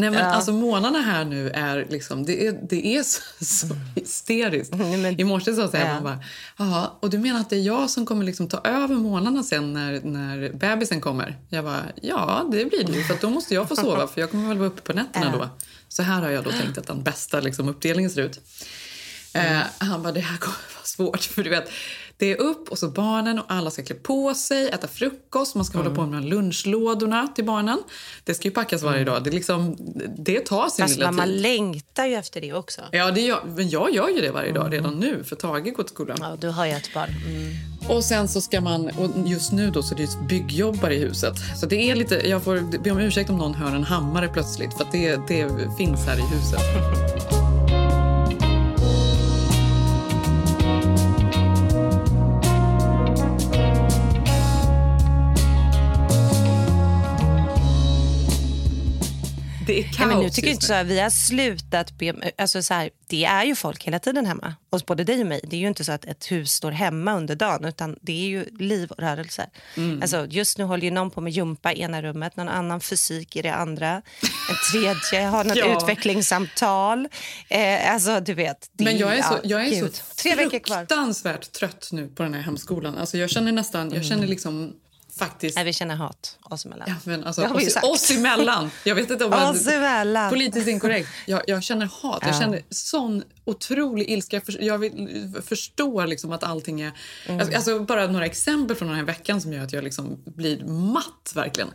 Nej men Ja. alltså månaderna här nu är liksom, det är, det är så, så hysteriskt. I morse så säger Ja. man bara, ja och du menar att det är jag som kommer liksom ta över månaderna sen när, när bebisen kommer? Jag bara, ja det blir det för då måste jag få sova för jag kommer väl vara uppe på nätterna Ja. då. Så här har jag då tänkt att den bästa liksom, uppdelningen ser ut. Eh, han bara, det här kommer vara svårt. För du vet, det är upp och så barnen och alla ska klä på sig, äta frukost, man ska hålla på med lunchlådorna till barnen. Det ska ju packas varje dag. Det, är liksom, det tar sin Fast lilla mamma tid. längtar ju efter det också. Ja, det gör, men jag gör ju det varje dag redan nu, för Tage går till skolan. Ja, du har ju ett barn. Mm. Och sen så ska man, och just nu då så är det byggjobbare i huset. Så det är lite, jag får be om ursäkt om någon hör en hammare plötsligt, för att det, det finns här i huset. Det är kaos Nej, men nu tycker jag inte så här, vi har slutat be, alltså så här, Det är ju folk hela tiden hemma, hos både dig och mig. Det är ju inte så att ett hus står hemma under dagen, utan det är ju liv och rörelse. Mm. Alltså, just nu håller ju någon på med gympa i ena rummet, någon annan fysik i det andra. En tredje har något Ja. utvecklingssamtal. Eh, alltså, du vet. det Men jag är så, ja, jag är så Tre veckor kvar. fruktansvärt trött nu på den här hemskolan. Alltså jag känner nästan, jag känner liksom faktiskt... Nej, vi känner hat oss emellan. Ja, men alltså, oss, sagt. oss emellan. Jag vet inte om jag- Oss emellan. Politiskt inkorrekt. Jag, jag känner hat. Jag Ja. känner sån otrolig ilska. Jag, jag vill, förstår liksom att allting är... Mm. Alltså, bara några exempel från den här veckan som gör att jag liksom blir matt, verkligen.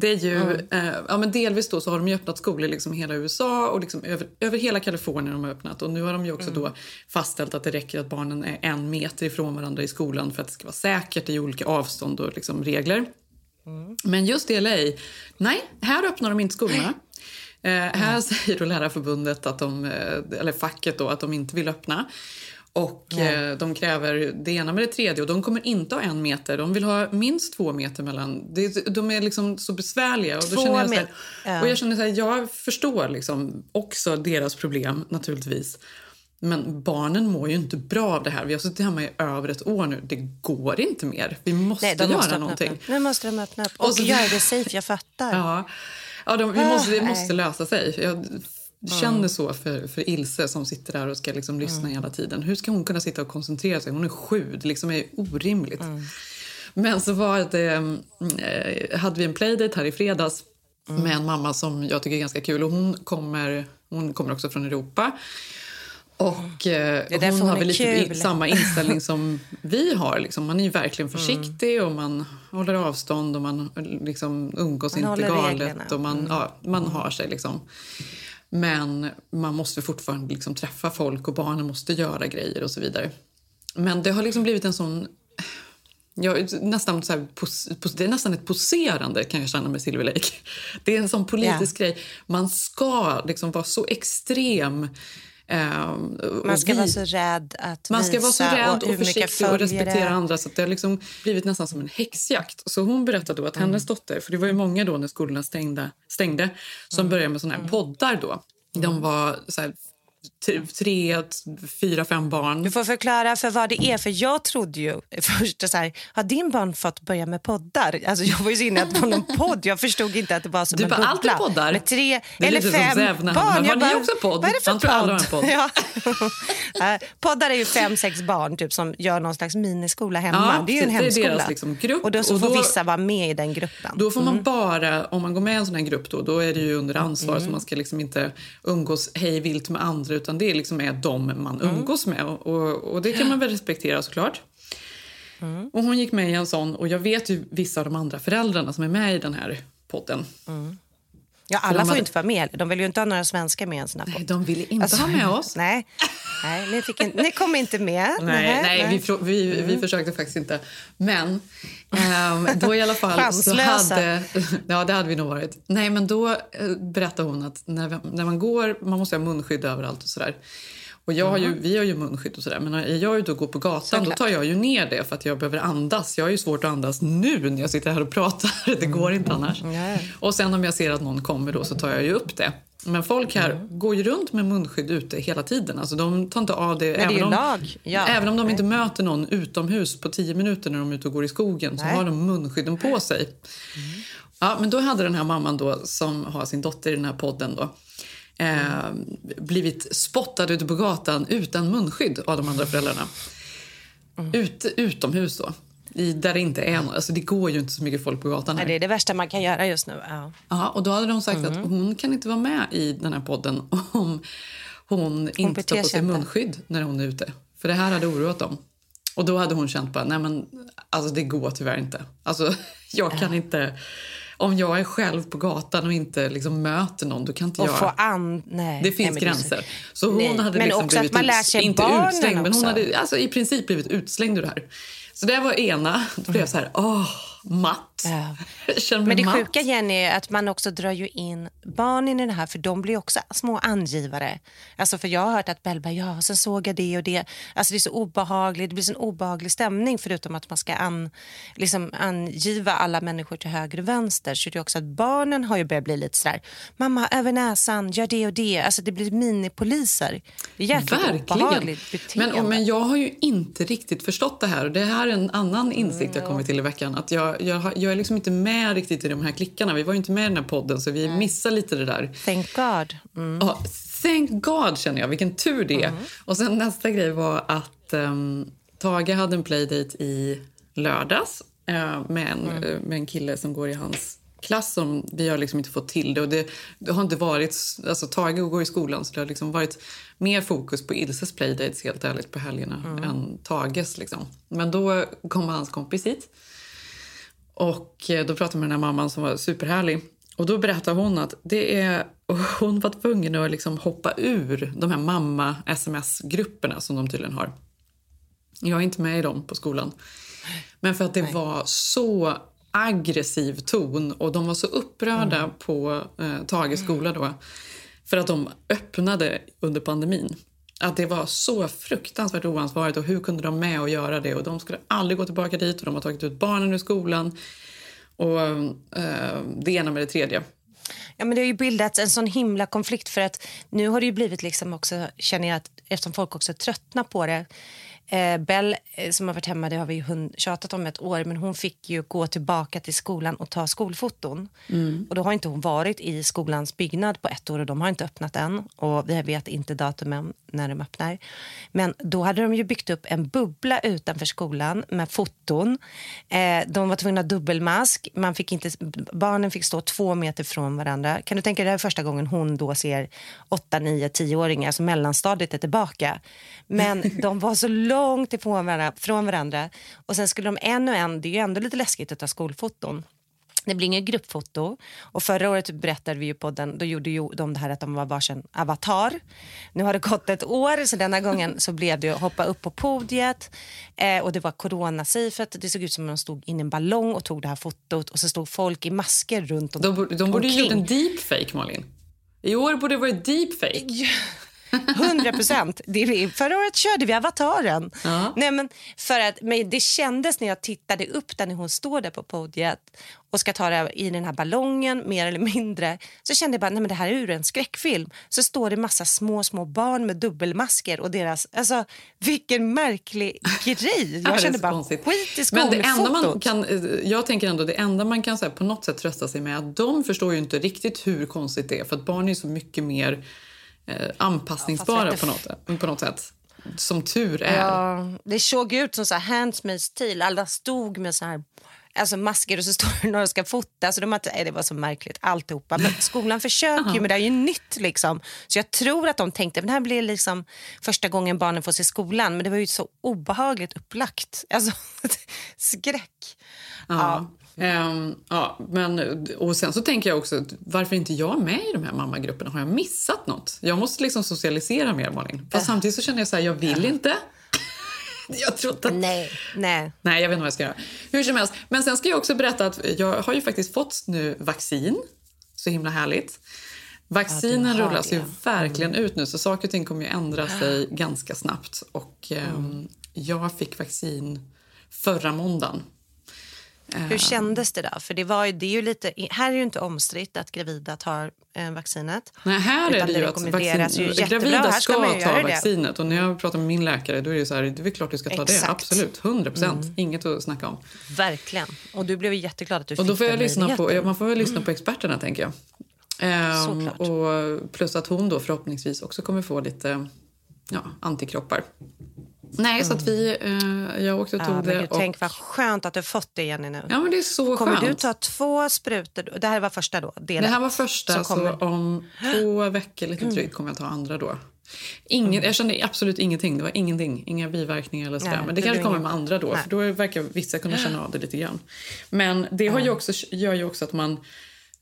Det är ju, Mm. eh, ja, men delvis då så har de ju öppnat skolor liksom i hela USA och liksom över, över hela Kalifornien har de öppnat. Och nu har de ju också Mm. då fastställt att det räcker att barnen är en meter ifrån varandra i skolan för att det ska vara säkert i olika avstånd och liksom regler. Men just i LA, nej, här öppnar de inte skolorna. Eh, här säger då Lärarförbundet, att de, eh, eller facket, då, att de inte vill öppna. Och eh, De kräver det ena med det tredje och de kommer inte ha en meter. De vill ha minst två meter mellan. De är liksom så besvärliga. Och, Två känner jag så här, ja. och jag känner så här, jag förstår liksom också deras problem naturligtvis. Men barnen mår ju inte bra av det här. Vi har suttit hemma i över ett år nu. Det går inte mer. Vi måste, Nej, göra måste någonting. Nu måste de öppna upp. Och Och, så- det safe, jag fattar. Ja, ja de, vi Ah, måste, det nej. måste lösa sig. Jag känner så för, för Ilse som sitter där och ska liksom lyssna Mm. hela tiden. Hur ska hon kunna sitta och koncentrera sig? Hon är sju. Det liksom är orimligt. Mm. Men så var det, eh, hade vi en playdate här i fredags Mm. med en mamma som jag tycker är ganska kul. Och hon kommer, hon kommer också från Europa. Och eh, är därför hon hon har väl lite kul. samma inställning som vi har. Liksom. Man är verkligen försiktig och man håller avstånd och man liksom umgås Man inte galet. reglerna. Och man, ja, man har sig liksom. Men man måste fortfarande liksom träffa folk och barnen måste göra grejer och så vidare. Men det har liksom blivit en sån... Ja, nästan så här, det är nästan ett poserande kan jag känna med Silver Lake. Det är en sån politisk grej. Man ska liksom vara så extrem. Ehm, Man och ska vi- vara så rädd att man ska vara så rädd och, mycket försiktig och respektera andra. Så det har liksom blivit nästan som en häxjakt. Så hon berättade då att hennes dotter, för det var ju många då när skolorna stängde, stängde som började med såna här poddar då. De var så här t- tre, fyra, fem barn. Du får förklara för vad det är. För Jag trodde ju först så här, har din barn fått börja med poddar? Alltså jag var ju så inne på någon podd. Jag förstod inte att det var som Du en bara, bubbla. allt är poddar. Med tre eller fem barn. Har Jag ni bara, också podd? Vad är det för podd? podd. Ja. Eh, Poddar är ju fem, sex barn typ, som gör någon slags miniskola hemma. Ja, det är ju en hemskola. deras, liksom. Och då så Och får då- vissa vara med i den gruppen. Då får man Mm. bara, om man går med i en sån här grupp då, då är det ju under ansvar så man ska liksom inte umgås hej vilt med andra utan det liksom är de man Mm. umgås med och, och, det kan man väl respektera såklart. Mm. Och hon gick med i en sån och jag vet ju vissa av de andra föräldrarna som är med i den här podden. Ja, För alla får hade- ju inte vara med. De vill ju inte ha några svenskar med en sån här Nej, de ville inte ha med oss. Nej, nej ni, fick inte, ni kom inte med. Nej, nej, Vi, frå- vi, Mm. vi försökte faktiskt inte. Men ehm, då i alla fall så hade... Ja, det hade vi nog varit. Nej, men då eh, berättade hon att när, när man går, man måste ha munskydd överallt och sådär. Och jag har ju, vi har ju munskydd och sådär, men när jag är ute och går på gatan då tar jag ju ner det för att jag behöver andas. Jag har ju svårt att andas nu när jag sitter här och pratar. Det går inte annars. Och sen om jag ser att någon kommer då så tar jag ju upp det. Men folk här Mm. går ju runt med munskydd ute hela tiden. Alltså de tar inte av det. det är även ju om, lag, ja. Även om de inte möter någon utomhus på tio minuter när de är ute och går i skogen så Nej. har de munskydden på sig. Ja, men då hade den här mamman då, som har sin dotter i den här podden då, eh, blivit spottad ute på gatan utan munskydd av de andra föräldrarna. Ut, utomhus då. I, där det inte är någon. Alltså det går ju inte så mycket folk på gatan Nej, här. det är det värsta man kan göra just nu. Ja. Ja, och då hade de sagt Mm. att hon kan inte vara med i den här podden om hon, inte tar på sig munskydd när hon är ute. För det här hade oroat dem. Och då hade hon känt bara, nej men alltså det går tyvärr inte. Alltså jag kan inte, om jag är själv på gatan och inte liksom möter någon, då kan inte Och jag... få an... Nej. Det finns Nej, gränser. Så hon Nej, hade men liksom också att man lär sig inte utslängd, men hon också. hade alltså, i princip blivit utslängd ur det här. Så det var ena. Då blev jag så här, åh, matt. Ja. Men det matt. sjuka Jenny är att man också drar ju in barnen i det här för de blir också små angivare. Alltså för jag har hört att Bell bara, ja, sen såg jag det och det. Alltså det är så obehagligt, det blir så en obehaglig stämning förutom att man ska an, liksom angiva alla människor till höger och vänster. Så det är också att barnen har ju börjat bli lite sådär, mamma över näsan, gör det och det. Alltså det blir minipoliser. Det är jäkligt Verkligen. obehagligt beteende. Men, men jag har ju inte riktigt förstått det här. Och Det här är en annan insikt jag kommit till i veckan. Att jag, jag, jag är liksom inte med riktigt i de här klickarna. Vi var inte med i den här podden så vi missar lite det där. Thank God. Mm. Ja, thank God känner jag. Vilken tur det är. Och sen nästa grej var att um, Tage hade en playdate i lördags eh, med, en, eh, med en kille som går i hans klass. Som, vi har liksom inte fått till det. Och det, det har inte varit, alltså Tage går i skolan så det har liksom varit mer fokus på Ilses playdates helt ärligt på helgerna än Tages. Liksom. Men då kom hans kompis hit. Och eh, då pratade jag med den här mamman som var superhärlig. Och då berättade hon att det är, hon var tvungen att liksom hoppa ur de här mamma-sms-grupperna som de tydligen har. Jag är inte med i dem på skolan. Men för att det var så aggressiv ton och de var så upprörda på eh, Tages skola då för att de öppnade under pandemin. Att det var så fruktansvärt oansvarigt och hur kunde de med och göra det? Och de skulle aldrig gå tillbaka dit och de har tagit ut barnen ur skolan. Och eh, det ena med det tredje. Ja, men det har ju bildats en sån himla konflikt för att nu har det ju blivit liksom också, känner jag, att eftersom folk också tröttnar på det. Eh, Bell eh, som har varit hemma, det har vi ju hund- tjatat om ett år, men hon fick ju gå tillbaka till skolan och ta skolfoton. Och då har inte hon varit i skolans byggnad på ett år och de har inte öppnat än. Och vi vet inte datumen när de öppnar. Men då hade de ju byggt upp en bubbla utanför skolan med foton. Eh, de var tvungna att dubbelmask. Man fick inte, barnen fick stå två meter från varandra. Kan du tänka dig, det här är första gången hon då ser 8, 9, 10-åringar, alltså mellanstadiet är tillbaka. Men de var så långt ifrån varandra, från varandra. Och sen skulle de en och en, det är ju ändå lite läskigt att ta skolfoton. Det blir inget gruppfoto. Och förra året berättade vi ju på den, då gjorde ju de det här att de var varsin avatar. Nu har det gått ett år, så denna gången så blev det att hoppa upp på podiet. Eh, och det var coronasafe, det såg ut som att de stod in i en ballong och tog det här fotot. Och så stod folk i masker runt om, De, de borde ju gjort en deepfake, Malin. I år borde det varit deepfake. 100 procent. Förra året körde vi Avataren. Ja. Nej, men för att, men det kändes när jag tittade upp där när hon står där på podiet och ska ta det i den här ballongen, mer eller mindre. Så kände jag bara, nej men det här är ju en skräckfilm. Så står det massa små, små barn med dubbelmasker och deras, alltså vilken märklig grej. Jag kände bara, konstigt. skit i Men det enda man kan, eh, jag tänker ändå det enda man kan så här, på något sätt trösta sig med är att de förstår ju inte riktigt hur konstigt det är för att barn är så mycket mer anpassningsbara Ja, fast på, något, på något sätt. Som tur är. Ja, det såg ut som så här Handmaid's tale. Alla stod med så här alltså masker och så står det några och ska fota. Så de nej, det var så märkligt alltihopa. Men skolan försöker ju, men det är ju nytt. Liksom. Så jag tror att de tänkte att det här blir liksom första gången barnen får se skolan. Men det var ju så obehagligt upplagt. Alltså, skräck. Ja. Ehm, ja, men, och sen så tänker jag också, varför inte jag med i de här mammagrupperna? Har jag missat något? Jag måste liksom socialisera mer, Malin. Fast samtidigt så känner jag så här, jag vill inte. jag tror inte att... Nej, nej. Nej, jag vet inte vad jag ska göra. Hur som helst. Men sen ska jag också berätta att jag har ju faktiskt fått nu vaccin. Så himla härligt. Vaccinen Ja, rullas ju det. verkligen ut nu så saker och ting kommer ju ändra sig ganska snabbt. Och ehm, Mm. jag fick vaccin förra måndagen. Hur kändes det då? För det, var ju, det är ju lite, här är ju inte omstritt att gravida tar eh, vaccinet. Nej, här är det det ju att ju vaccin, jättebra. gravida ska ju ta göra det. vaccinet. Och när jag pratar med min läkare då är det så här, det är klart du ska ta det. Exakt. Mm. Absolut, 100 procent. Inget att snacka om. Verkligen. Och du blev ju jätteglad att du Och då får jag lyssna på, man får väl lyssna på experterna tänker jag. Ehm, och plus att hon då förhoppningsvis också kommer få lite ja, antikroppar. Nej, så att vi, eh, jag åkte och tog Mm. Ja, det. gud, och, tänk vad skönt att du fått det Jenny nu. ja, men det är så kommer skönt. du ta två sprutor? Det här var första då? Del Det här var första, som så kommer- om två veckor lite drygt kommer jag ta andra då. Ingen, Jag kände absolut ingenting. Det var ingenting. Inga biverkningar eller sådär. Nej, Men det, det kanske kommer med andra då. Nej. För då verkar vissa kunna känna av det lite grann. Men det har ju också, gör ju också att man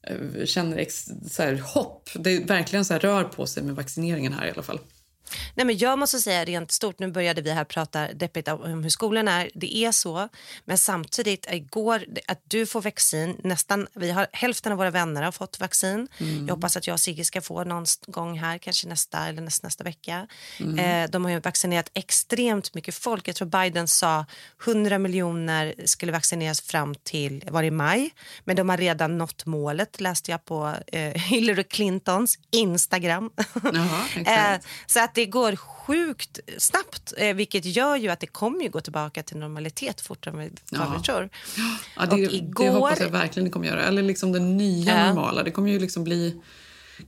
eh, känner ex, så här, hopp. Det verkligen så här, rör på sig med vaccineringen här i alla fall. Nej, men jag måste säga rent stort, nu började vi här prata deppigt om hur skolan är. Det är så, men samtidigt igår att du får vaccin, nästan, vi har, hälften av våra vänner har fått vaccin. Jag hoppas att jag och Sigge ska få någon gång här, kanske nästa eller nästa, nästa vecka. Eh, de har ju vaccinerat extremt mycket folk. Jag tror Biden sa 100 miljoner skulle vaccineras fram till, var det maj? Men de har redan nått målet, läste jag på eh, Hillary Clintons Instagram. Jaha. Eh, så att det går sjukt snabbt, eh, vilket gör ju att det kommer ju gå tillbaka till normalitet fortare än vad Ja. vi tror. Ja, det, Och det igår- hoppas jag verkligen det kommer göra. Eller liksom det nya Ja. normala. Det kommer ju liksom bli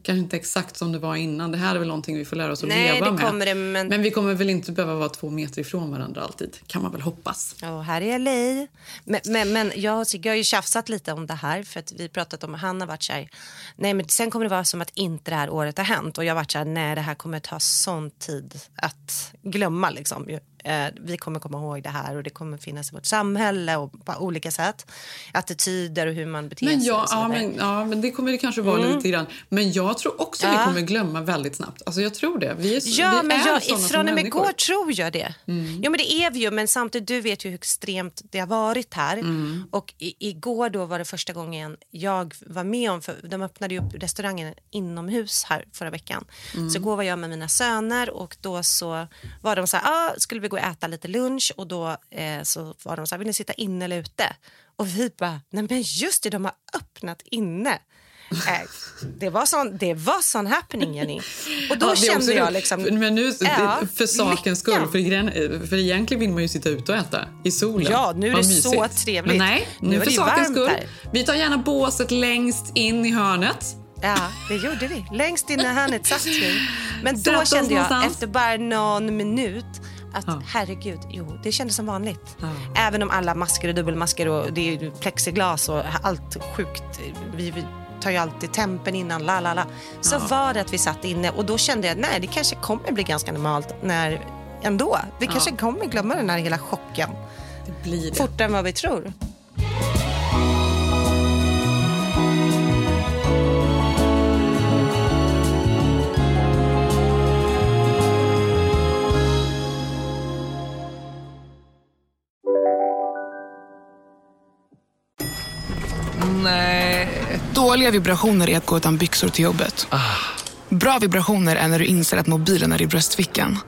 kanske inte exakt som det var innan. Det här är väl någonting vi får lära oss att Nej, leva det med. det, men- men vi kommer väl inte behöva vara två meter ifrån varandra alltid. Kan man väl hoppas. Och här är LA. Men, men, men jag Sigge har ju tjafsat lite om det här för att vi pratat om, han har varit så här, nej men sen kommer det vara som att inte det här året har hänt och jag har varit så här, nej det här kommer ta sån tid att glömma liksom. Eh, vi kommer komma ihåg det här och det kommer finnas i vårt samhälle och på olika sätt. Attityder och hur man beter Men sig ja, ja, men, ja, men det kommer det kanske vara lite grann. Men jag tror också att vi Ja. kommer glömma väldigt snabbt. Alltså jag tror det. Vi är, Ja, vi men är jag, som från och med igår tror jag det. Jo, men det är vi ju, men samtidigt, du vet ju hur extremt det har varit här. Och i, igår då var det första gången jag var med om, för de öppnade ju upp restaurangen inomhus här förra veckan. Så igår var jag med mina söner och då så var de så här, ah, skulle vi gå och äta lite lunch och då eh, så var de så här, vill ni sitta inne eller ute? Och vi bara, nej men just det, de har öppnat inne. Eh, det, var sån, det var sån happening, Jenny. Och då Ja, kände jag liksom... Men nu, Ja, för sakens skull. För, gren- för egentligen vill man ju sitta ute och äta i solen. Ja, nu är det mysigt. så trevligt. Men nej, Nu nu, för sakens skull. här. Vi tar gärna båset längst in i hörnet. Ja, det gjorde vi. Längst in i hörnet satt vi. Men då kände jag någonstans. efter bara någon minut att Ja. herregud, jo, det kändes som vanligt. Ja. Även om alla masker och dubbelmasker och det är plexiglas och allt sjukt. Vi, vi tar ju alltid tempen innan, la la la. Så var det att vi satt inne och då kände jag nej, det kanske kommer bli ganska normalt när ändå. Vi kanske kommer glömma den här hela chocken Det blir det. fortare än vad vi tror. Dåliga vibrationer är att gå utan byxor till jobbet. Bra vibrationer är när du inser att mobilen är i bröstfickan.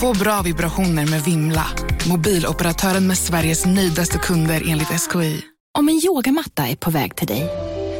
Få bra vibrationer med Vimla. Mobiloperatören med Sveriges nöjdaste kunder enligt SKI. Om en yogamatta är på väg till dig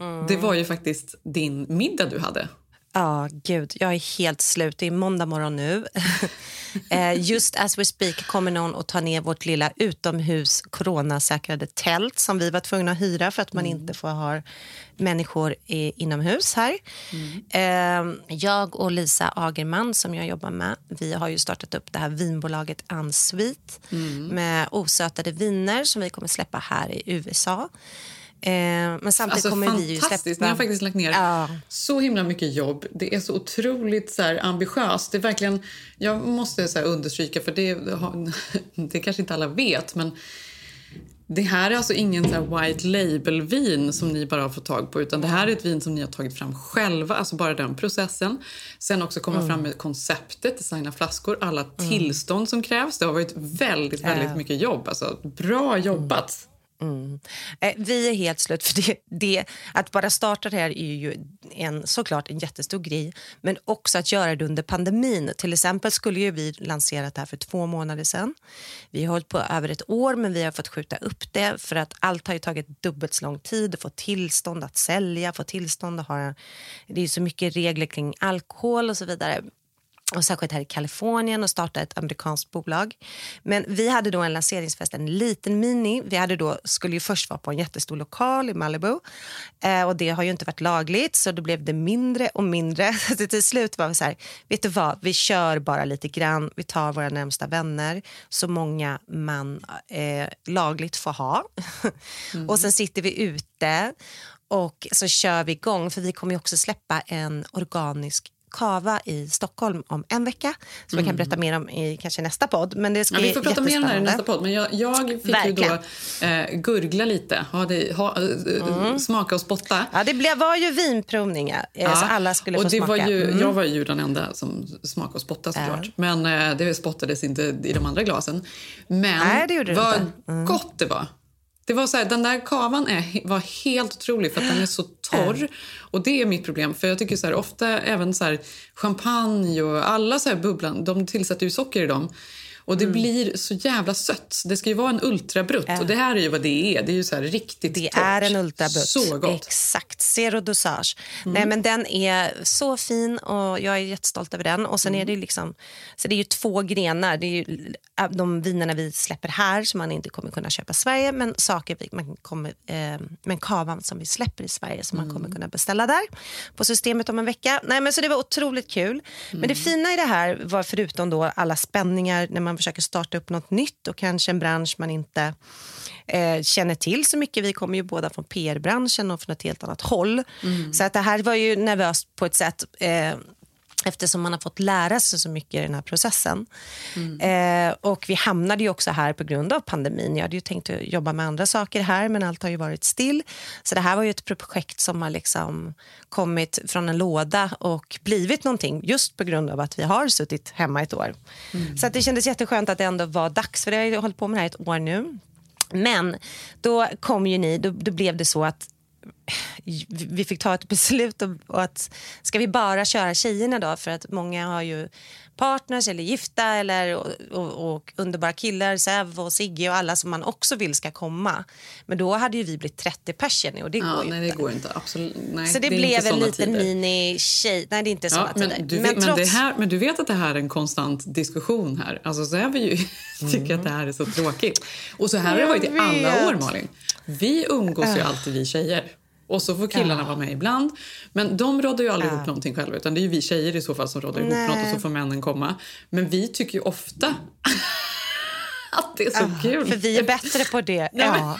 Mm. Det var ju faktiskt din middag du hade. Ja, oh, gud. Jag är helt slut. Det är måndag morgon nu. Eh, just as we speak kommer någon att ta ner vårt lilla utomhus coronasäkrade tält som vi var tvungna att hyra för att man mm. inte får ha människor inomhus här. Mm. Jag och Lisa Agerman som jag jobbar med, vi har ju startat upp det här vinbolaget Unsweet mm. med osötade viner som vi kommer släppa här i USA. Eh, men samtidigt alltså, kommer vi ju släppa... Ni har faktiskt lagt ner ja. så himla mycket jobb. Det är så otroligt så här, ambitiöst. Det är verkligen, jag måste så här, understryka, för det, det kanske inte alla vet, men det här är alltså ingen så white label-vin som ni bara har fått tag på utan det här är ett vin som ni har tagit fram själva, alltså bara den processen. Sen också komma mm. fram med konceptet, designa flaskor, alla mm. tillstånd som krävs. Det har varit väldigt, väldigt mycket jobb. Alltså, bra jobbat! Mm. Eh, vi är helt slut. för det, det, Att bara starta det här är ju en, såklart en jättestor grej. Men också att göra det under pandemin. Till exempel skulle ju vi lanserat det här för två månader sedan. Vi har hållit på över ett år, men vi har fått skjuta upp det för att allt har tagit dubbelt så lång tid att få tillstånd att sälja, få tillstånd att ha... Det är så mycket regler kring alkohol och så vidare och särskilt här i Kalifornien och starta ett amerikanskt bolag. Men vi hade då en lanseringsfest, en liten mini. Vi hade då, skulle ju först vara på en jättestor lokal i Malibu eh, och det har ju inte varit lagligt så då blev det mindre och mindre. Så till slut var vi så här, vet du vad, vi kör bara lite grann. Vi tar våra närmsta vänner, så många man eh, lagligt får ha. Mm. och sen sitter vi ute och så kör vi igång för vi kommer också släppa en organisk Kava i Stockholm om en vecka som mm. vi kan berätta mer om i kanske nästa podd. Men det ska ja, vi får prata mer om det här i nästa podd. Men jag, jag fick Verkligen. ju då eh, gurgla lite, ha det, ha, eh, mm. smaka och spotta. Ja, det blev, var ju vinprovningar eh, ja. så alla skulle och få det smaka. Var ju, mm. Jag var ju den enda som smakade och spottade såklart. Men eh, det spottades inte i de andra glasen. Men Nej, det vad inte. Mm. gott det var. Det var så här, den där kavan är, var helt otrolig för att den är så torr. Och det är mitt problem. För jag tycker så här, ofta även så här, champagne och alla så här bubblan, de tillsätter ju socker i dem. Och det mm. blir så jävla sött. Det ska ju vara en ultrabrutt ja. och det här är ju vad det är. Det är ju så riktigt Det torrt. är en ultrabrutt. Så gott. Exakt. Zero dosage. Mm. Nej, men den är så fin och jag är jättestolt över den. Och sen mm. är det liksom, så det är ju två grenar. Det är ju äh, de vinerna vi släpper här som man inte kommer kunna köpa i Sverige men saker man kommer, eh, men kavan som vi släpper i Sverige som man kommer mm. kunna beställa där på systemet om en vecka. Nej, men så det var otroligt kul. Men det mm. fina i det här var förutom då alla spänningar när man man försöker starta upp något nytt och kanske en bransch man inte eh, känner till så mycket. Vi kommer ju båda från PR-branschen och från ett helt annat håll. Mm. Så att det här var ju nervöst på ett sätt eh, eftersom man har fått lära sig så mycket i den här processen. Mm. Eh, och Vi hamnade ju också här på grund av pandemin. Jag hade ju tänkt jobba med andra saker här, men allt har ju varit still. Så det här var ju ett projekt som har liksom kommit från en låda och blivit någonting just på grund av att vi har suttit hemma ett år. Mm. Så det kändes jätteskönt att det ändå var dags, för jag har hållit på med det här ett år nu. Men då kom ju ni, då, då blev det så att vi fick ta ett beslut och att ska vi bara köra tjejerna då för att många har ju partners eller gifta eller och, och, och underbara killar, Säv och Sigge och alla som man också vill ska komma. Men då hade ju vi blivit 30 personer och det Ja, går ju nej, inte. det går inte. Absolut. Nej, Så det, inte blev en liten mini-tjej. Nej, det är inte såna Ja, men, tider. du, men men, trots... det här, men du vet att det här är en konstant diskussion här. Alltså så är vi ju, tycker att det här är så tråkigt. Och så här har det varit i alla vet. år Malin. Vi umgås ju Ah. alltid vi tjejer. Och så får killarna vara med ibland. Men de råddar ju aldrig ihop någonting själva. Utan det är ju vi tjejer i så fall som råddar ihop något och så får männen komma. Men vi tycker ju ofta att det är så Ah, kul. För vi är bättre på det. Nej, men- ja.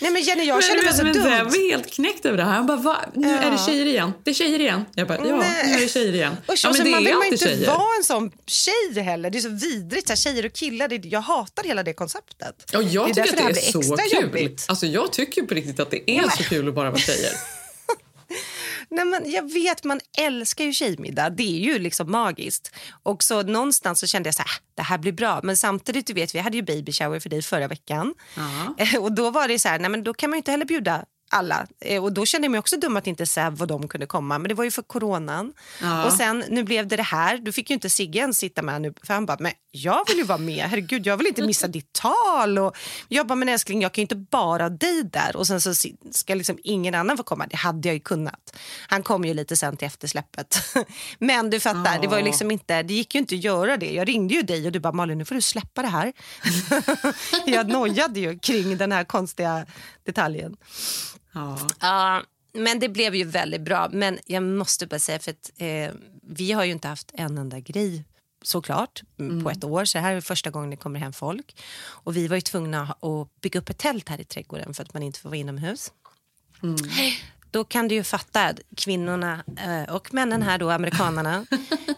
Nej men Jenny, jag men, känner mig så dum. Zev är helt knäckt över det här. Han bara, Va? nu är det Ja. tjejer igen. Det är tjejer igen. Jag bara, ja, Nej. nu är det tjejer igen. Ja, och så men det man vill man inte tjejer. vara en sån tjej heller. Det är så vidrigt. Så här, tjejer och killar, det, jag hatar hela det konceptet. Ja, jag Det är tycker att det det är så kul. jobbigt. Alltså, jag tycker på riktigt att det är så kul att bara vara tjejer. Nej, men jag vet, man älskar ju tjejmiddag. Det är ju liksom magiskt. Och så någonstans så kände jag så här, "Ah, det här blir bra. Men samtidigt, du vet, vi hade ju baby shower för dig förra veckan. Eh, Och då var det så här, nej men då kan man ju inte heller bjuda alla. Eh, Och då kände jag mig också dum att inte Säv och de kunde komma. Men det var ju för coronan. Ja. Och sen, nu blev det det här. Du fick ju inte Sigge ens sitta med nu. För han bara, men jag vill ju vara med. Herregud, jag vill inte missa ditt tal. Och jag bara, men älskling, jag kan ju inte bara dig där. Och sen så ska liksom ingen annan få komma. Det hade jag ju kunnat. Han kom ju lite sen till eftersläppet. Men du fattar, det var ju Ja. liksom inte, det gick ju inte att göra det. Jag ringde ju dig och du bara, Malin nu får du släppa det här. jag nojade ju kring den här konstiga detaljen. Ja. Ja, men det blev ju väldigt bra. Men jag måste bara säga, för att eh, vi har ju inte haft en enda grej såklart Mm. på ett år. Så det här är första gången det kommer hem folk. Och vi var ju tvungna att bygga upp ett tält här i trädgården för att man inte får vara inomhus. Mm. Då kan du ju fatta, kvinnorna eh, och männen här då, amerikanarna.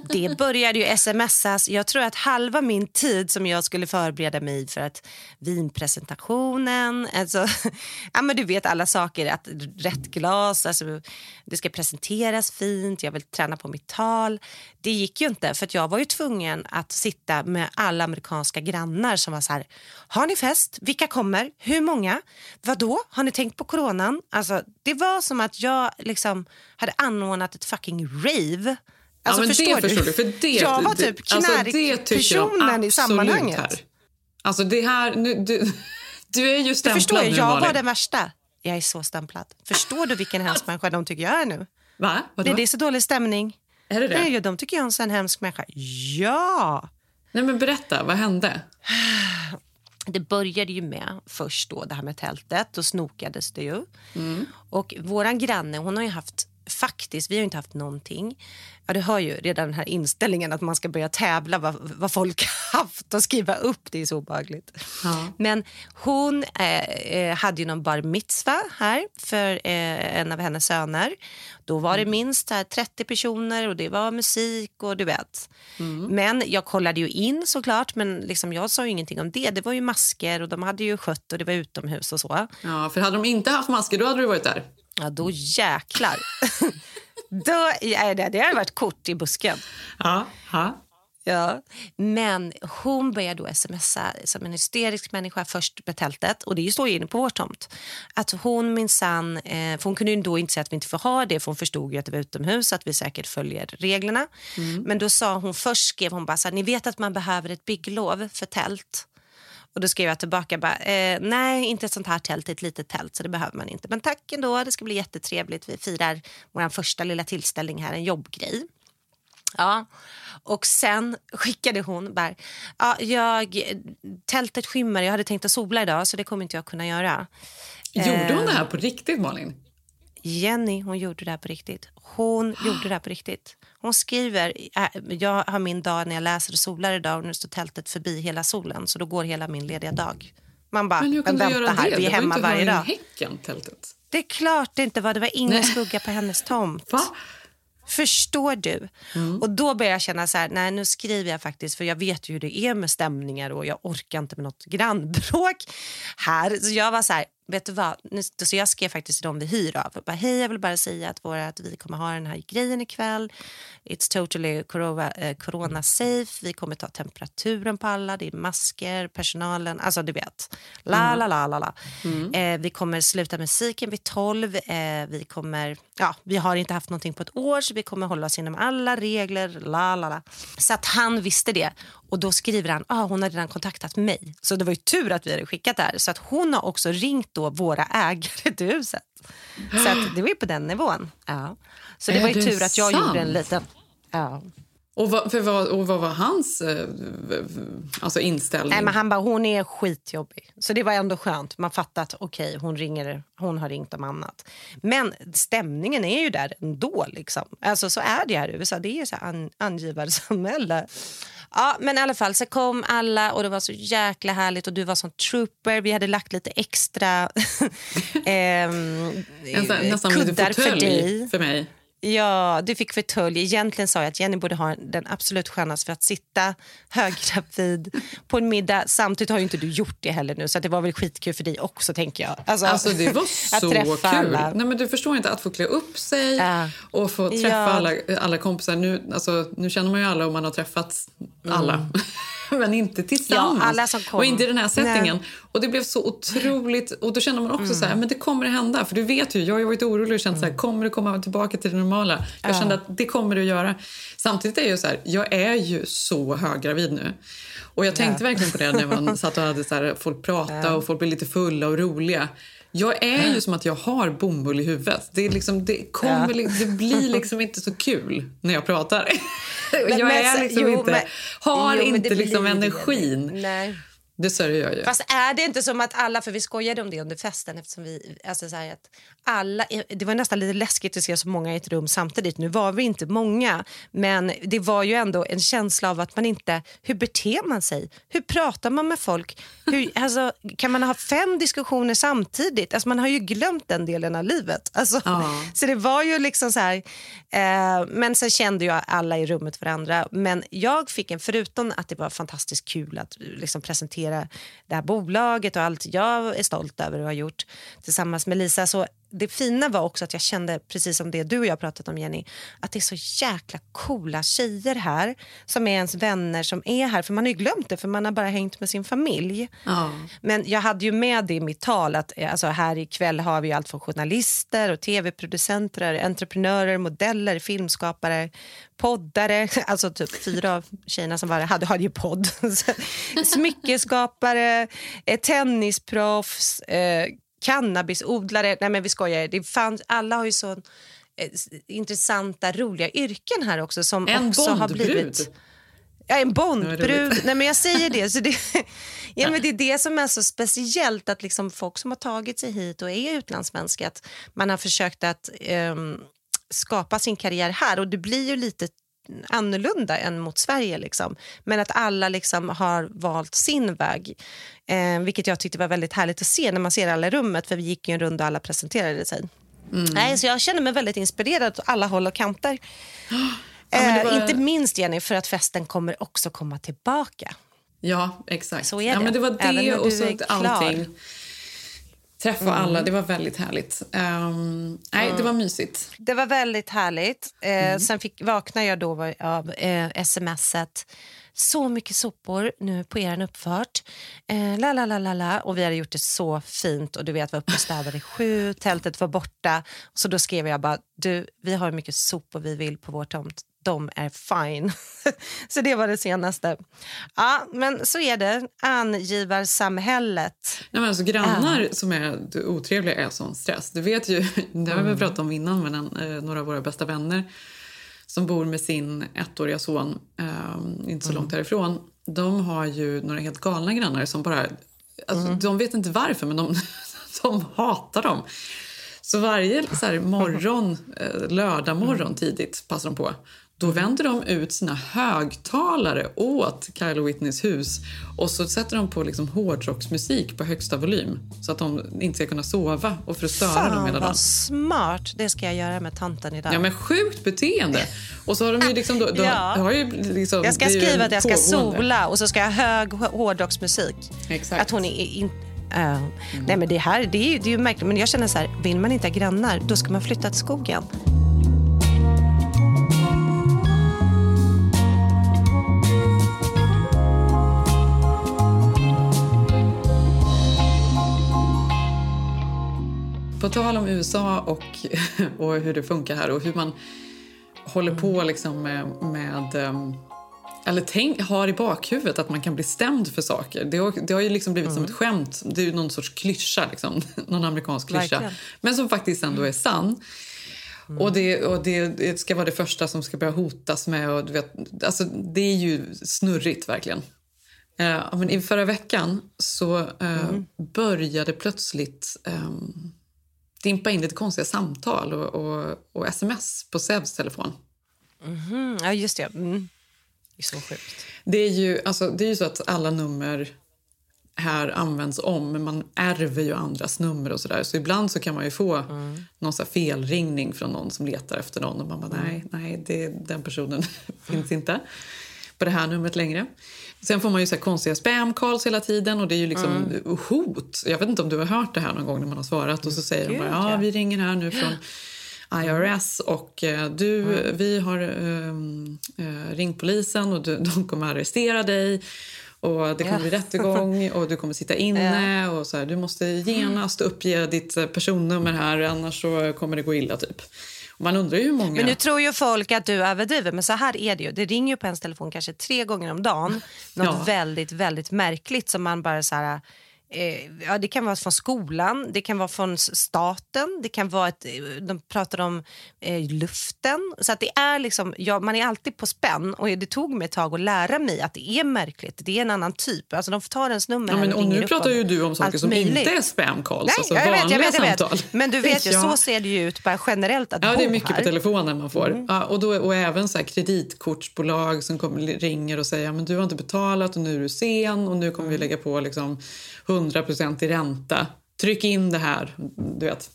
det började ju smsas. Jag tror att halva min tid som jag skulle förbereda mig för att vinpresentationen, alltså, ja men du vet alla saker, att rätt glas, alltså, det ska presenteras fint, jag vill träna på mitt tal. Det gick ju inte för att jag var ju tvungen att sitta med alla amerikanska grannar som var så här, har ni fest? Vilka kommer? Hur många? Vadå. Har ni tänkt på coronan? Alltså, det var som att jag liksom hade anordnat ett fucking rave. Alltså, ja, men förstår det förstår du. För det, jag var typ det- alltså, det knarkpersonen i absolut sammanhanget. Här. Alltså det här, nu, du, du är ju Du stämplad förstår, nu jag var Malin. den värsta. Jag är så stämplad. Förstår du vilken hemsk människa de tycker jag är nu? Va? Vadå? Nej, det är så dålig stämning. Är det det? Nej, de tycker jag är en hemsk människa. Ja! Nej men berätta, vad hände? Det började ju med först då det här med tältet. Då snokades det ju. Och våran granne, hon har ju haft faktiskt, vi har inte haft någonting. Ja, du hör ju redan den här inställningen att man ska börja tävla vad, vad folk haft och skriva upp. Det är så obehagligt. Men hon eh, eh, hade ju någon bar mitzva här för eh, en av hennes söner. Då var det minst så här, 30 personer och det var musik och du vet. Men jag kollade ju in såklart, men liksom, jag sa ju ingenting om det. Det var ju masker och de hade ju skött och det var utomhus och så. Ja, för hade de inte haft masker då hade du varit där. Ja, då jäklar. då, ja, det, det hade varit kort i busken. Ja, ja. Ja. Men hon började då smsa som en hysterisk människa först med tältet. Och det står ju inne på vår tomt. Att hon minsann, eh, för hon kunde ju då inte säga att vi inte får ha det för hon förstod ju att det var utomhus att vi säkert följer reglerna. Men då sa hon först skrev hon bara så här, ni vet att man behöver ett bygglov för tält. Och då skrev jag tillbaka bara, eh, nej inte ett sånt här tält, ett litet tält så det behöver man inte. Men tack ändå, det ska bli jättetrevligt. Vi firar vår första lilla tillställning här, en jobbgrej. Ja, och sen skickade hon bara, ja, jag, tältet skymmer, jag hade tänkt att sola idag så det kommer inte jag kunna göra. Gjorde hon Eh, det här på riktigt Malin? Jenny, hon gjorde det här på riktigt. Hon gjorde det här på riktigt. Hon skriver, äh, jag har min dag när jag läser och solar idag och nu står tältet förbi hela solen så då går hela min lediga dag. Man bara, Men men vänta här, det? vi är det hemma varje dag. häcken, tältet. Det är klart det inte var, det var ingen Nej. skugga på hennes tomt. Va? Förstår du? Och då börjar jag känna så här, nej nu skriver jag faktiskt för jag vet ju hur det är med stämningar och jag orkar inte med något grannbråk här. Så jag var så här, vet du vad? Nu, så jag skrev faktiskt till dem vi hyr av. Bara, Hej, jag vill bara säga att, våra, att vi kommer ha den här grejen ikväll. It's totally corona, eh, corona safe. Vi kommer ta temperaturen på alla. Det är masker, personalen. Alltså du vet. La, la, la, la, la. Eh, vi kommer sluta musiken vid 12. Eh, vi, kommer, ja, vi har inte haft någonting på ett år så vi kommer hålla oss inom alla regler. La, la, la. Så att han visste det. Och då skriver han ah, hon har redan kontaktat mig. Så det var ju tur att vi hade skickat det här. Så att hon har också ringt då våra ägare till huset. Så att det var ju på den nivån. Ja. Så det Är var ju det tur att jag sant? gjorde en liten... Ja. Och vad, för vad, och vad var hans eh, alltså inställning? Nej, men han bara, hon är skitjobbig. Så det var ändå skönt. Man fattar att okej, hon, ringer, hon har ringt om annat. Men stämningen är ju där ändå. Liksom. Alltså, så är det här i USA. Det är så här an, angivarsamhälle. Ja, men i alla fall så kom alla och det var så jäkla härligt och du var som trooper. Vi hade lagt lite extra lite kuddar för dig. för mig. Ja, du fick fåtölj. Egentligen sa jag att Jenny borde ha den absolut skönaste för att sitta höggravid på en middag. Samtidigt har ju inte du gjort det heller nu så det var väl skitkul för dig också tänker jag. Alltså, Alltså det var så kul. alla. Nej, men du förstår inte att få klä upp sig Ja. och få träffa Ja. alla, alla kompisar. Nu, alltså, nu känner man ju alla om man har träffat alla. men inte tillsammans. Mm. Ja. Och inte i den här settingen. Nej. Mm. Och det blev så otroligt... Och då känner man också så här, men det kommer att hända. För du vet ju, jag har varit orolig och känt så här, kommer det komma tillbaka till det normala? Jag Mm. Ja. kände att det kommer det att göra. Samtidigt är jag ju så här, jag är ju så höggravid nu. Och jag tänkte Ja. verkligen på det när man satt och hade så här, folk prata Ja. och folk blev lite fulla och roliga. Jag är ju som att jag har bomull i huvudet. Det, är liksom, det, kommer, Ja. det blir liksom inte så kul när jag pratar. Men- jag men är liksom jo, inte, men- har jo, inte liksom energin. Nej. Det sörjer jag ju. Fast är det inte som att alla, för vi skojade om det under festen eftersom vi, alltså så att alla, det var nästan lite läskigt att se så många i ett rum samtidigt. Nu var vi inte många, men det var ju ändå en känsla av att man inte, hur beter man sig? Hur pratar man med folk? Hur, alltså, kan man ha fem diskussioner samtidigt? Alltså man har ju glömt den delen av livet. Alltså, Ja. Så det var ju liksom så här, eh, men sen kände ju alla i rummet varandra. Men jag fick en, förutom att det var fantastiskt kul att liksom presentera det här bolaget och allt jag är stolt över att ha gjort tillsammans med Lisa. Så det fina var också att jag kände, precis som det du och jag pratat om Jenny, att det är så jäkla coola tjejer här som är ens vänner som är här. För man har ju glömt det för man har bara hängt med sin familj. Ja. Men jag hade ju med det i mitt tal att eh, alltså, här ikväll har vi allt från journalister och tv-producenter, entreprenörer, modeller, filmskapare, poddare. Alltså typ fyra av tjejerna som var hade, hade ju podd. Smyckeskapare, eh, tennisproffs, eh, cannabisodlare. Nej men vi skojar, det fanns, alla har ju så eh, intressanta, roliga yrken här också som En också har Bondbrud. blivit... Ja, en Bondbrud. Nej, men jag säger det. Så det, ja, men det är det som är så speciellt, att liksom folk som har tagit sig hit och är utlandssvenska, att man har försökt att ehm, skapa sin karriär här. Och det blir ju lite annorlunda än mot Sverige. Liksom. Men att alla liksom har valt sin väg. Eh, vilket jag tyckte var väldigt härligt att se när man ser alla i rummet. För vi gick ju en runda och alla presenterade sig. Nej, så jag känner mig väldigt inspirerad åt alla håll och kanter. men det Eh, var- Inte minst Jenny, för att festen kommer också komma tillbaka. Ja, exakt. Så är Ja, det. men det var Även det och så är att allting. Träffa Mm. alla, det var väldigt härligt. Ehm, nej, det var mysigt. Det var väldigt härligt. Eh, Sen fick, vaknade jag då av eh, smset. Så mycket sopor nu på er uppfart. Eh, la, la, la, la, la. Och vi hade gjort det så fint. Och du vet, var uppe och städade sju, tältet var borta. Så då skrev jag bara, du, vi har hur mycket sopor vi vill på vår tomt. De är fine. så det var det senaste. Ja, men så är det. Angivarsamhället. Nej, men alltså, grannar som är otrevliga är sån stress. Du vet ju, det har vi Mm. pratat om innan med en, eh, några av våra bästa vänner som bor med sin ettåriga son eh, inte så Mm. långt härifrån. De har ju några helt galna grannar som bara... Alltså, Mm. De vet inte varför, men de, de hatar dem. Så varje så här, morgon, eh, lördag morgon tidigt passar de på. Då vänder de ut sina högtalare åt Kyle Whitneys hus och så sätter de på liksom hårdrocksmusik på högsta volym så att de inte ska kunna sova och för att störa dem Fan hela dagen. vad smart. Det ska jag göra med tanten idag. Ja, men sjukt beteende! Och så har de ju liksom... Då, då, Ja. har ju liksom, Jag ska skriva att jag ska pågående. sola och så ska jag ha hög hå- hårdrocksmusik. Exakt. Att hon är in, Uh, Nej, men det här det är, ju- det är ju märkligt. Men jag känner så här, vill man inte ha grannar, då ska man flytta till skogen. På tal om USA och, och hur det funkar här och hur man håller på liksom med, med ehm, eller tänk, har i bakhuvudet att man kan bli stämd för saker. Det har, det har ju liksom blivit som ett skämt. Det är ju någon sorts klyscha, liksom. någon amerikansk klyscha. Verkligen. Men som faktiskt ändå är sann. Och, det, och det, det ska vara det första som ska börja hotas med. Och du vet, alltså, det är ju snurrigt, verkligen. Eh, men I förra veckan så eh, började plötsligt ehm, dimpa in lite konstiga samtal och, och, och sms på Sevs telefon. Mhm, Ja, just det. Mm. Det är så sjukt. Det är, ju, alltså, det är ju så att alla nummer här används om, men man ärver ju andras nummer och sådär. Så ibland så kan man ju få någon så här felringning från någon som letar efter någon och man bara nej, nej, det, den personen finns inte på det här numret längre. Sen får man ju så konstiga spam-calls hela tiden och det är ju liksom hot. Jag vet inte om du har hört det här någon gång när man har svarat och så säger de Gud, bara ja, vi ringer här nu från IRS och eh, du, vi har eh, ringt polisen och du, de kommer arrestera dig och det kommer bli rättegång och du kommer sitta inne och så här, du måste genast uppge ditt personnummer här annars så kommer det gå illa typ. Man undrar ju hur många... Men nu tror ju folk att du överdriver, men så här är det ju. Det ringer ju på ens telefon kanske tre gånger om dagen. Något Ja. väldigt, väldigt märkligt som man bara så här... Eh, ja, det kan vara från skolan, det kan vara från staten, det kan vara ett, eh, de pratar om eh, luften. Så att det är liksom, ja, man är alltid på spänn och det tog mig ett tag att lära mig att det är märkligt. Det är en annan typ. Alltså de tar ens nummer ja, men, och nu pratar ju du om saker som möjligt. inte är spam-calls, Nej, alltså jag vet, vanliga jag vet, jag vet. samtal. Men du vet ju, Ja. så ser det ju ut bara generellt att Ja, bo det är mycket här. Mm. på telefonen man får. Ja, och, då, och även så här kreditkortsbolag som kommer, ringer och säger men du har inte betalat och nu är du sen och nu kommer Mm. vi lägga på liksom 100 i ränta. Tryck in det här. Du vet.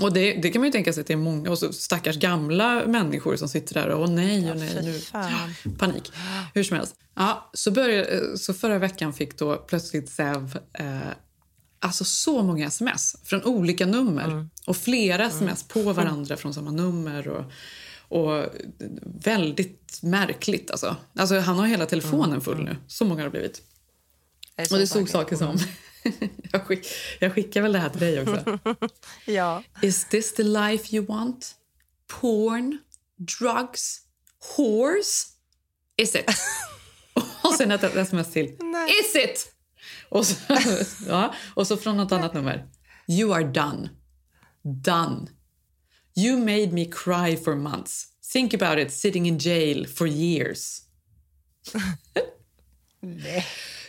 Och det, det kan man ju tänka sig att det är många och så stackars gamla människor som sitter där och åh nej, och nej, nu, panik. Hur som helst. Ja, så, började, så förra veckan fick då plötsligt Zev eh, alltså så många sms från olika nummer Mm. och flera sms på varandra från samma nummer. Och, och väldigt märkligt alltså. alltså. Han har hela telefonen full nu. Så många har det blivit. Och det stod saker som... jag, skick, jag skickar väl det här till dig också. Ja. Is this the life you want? Porn? Drugs? Horse? Is it? och sen ett sms till. Is it? Och så, ja, och så från något annat nummer. You are done. Done. You made me cry for months. Think about it, sitting in jail for years.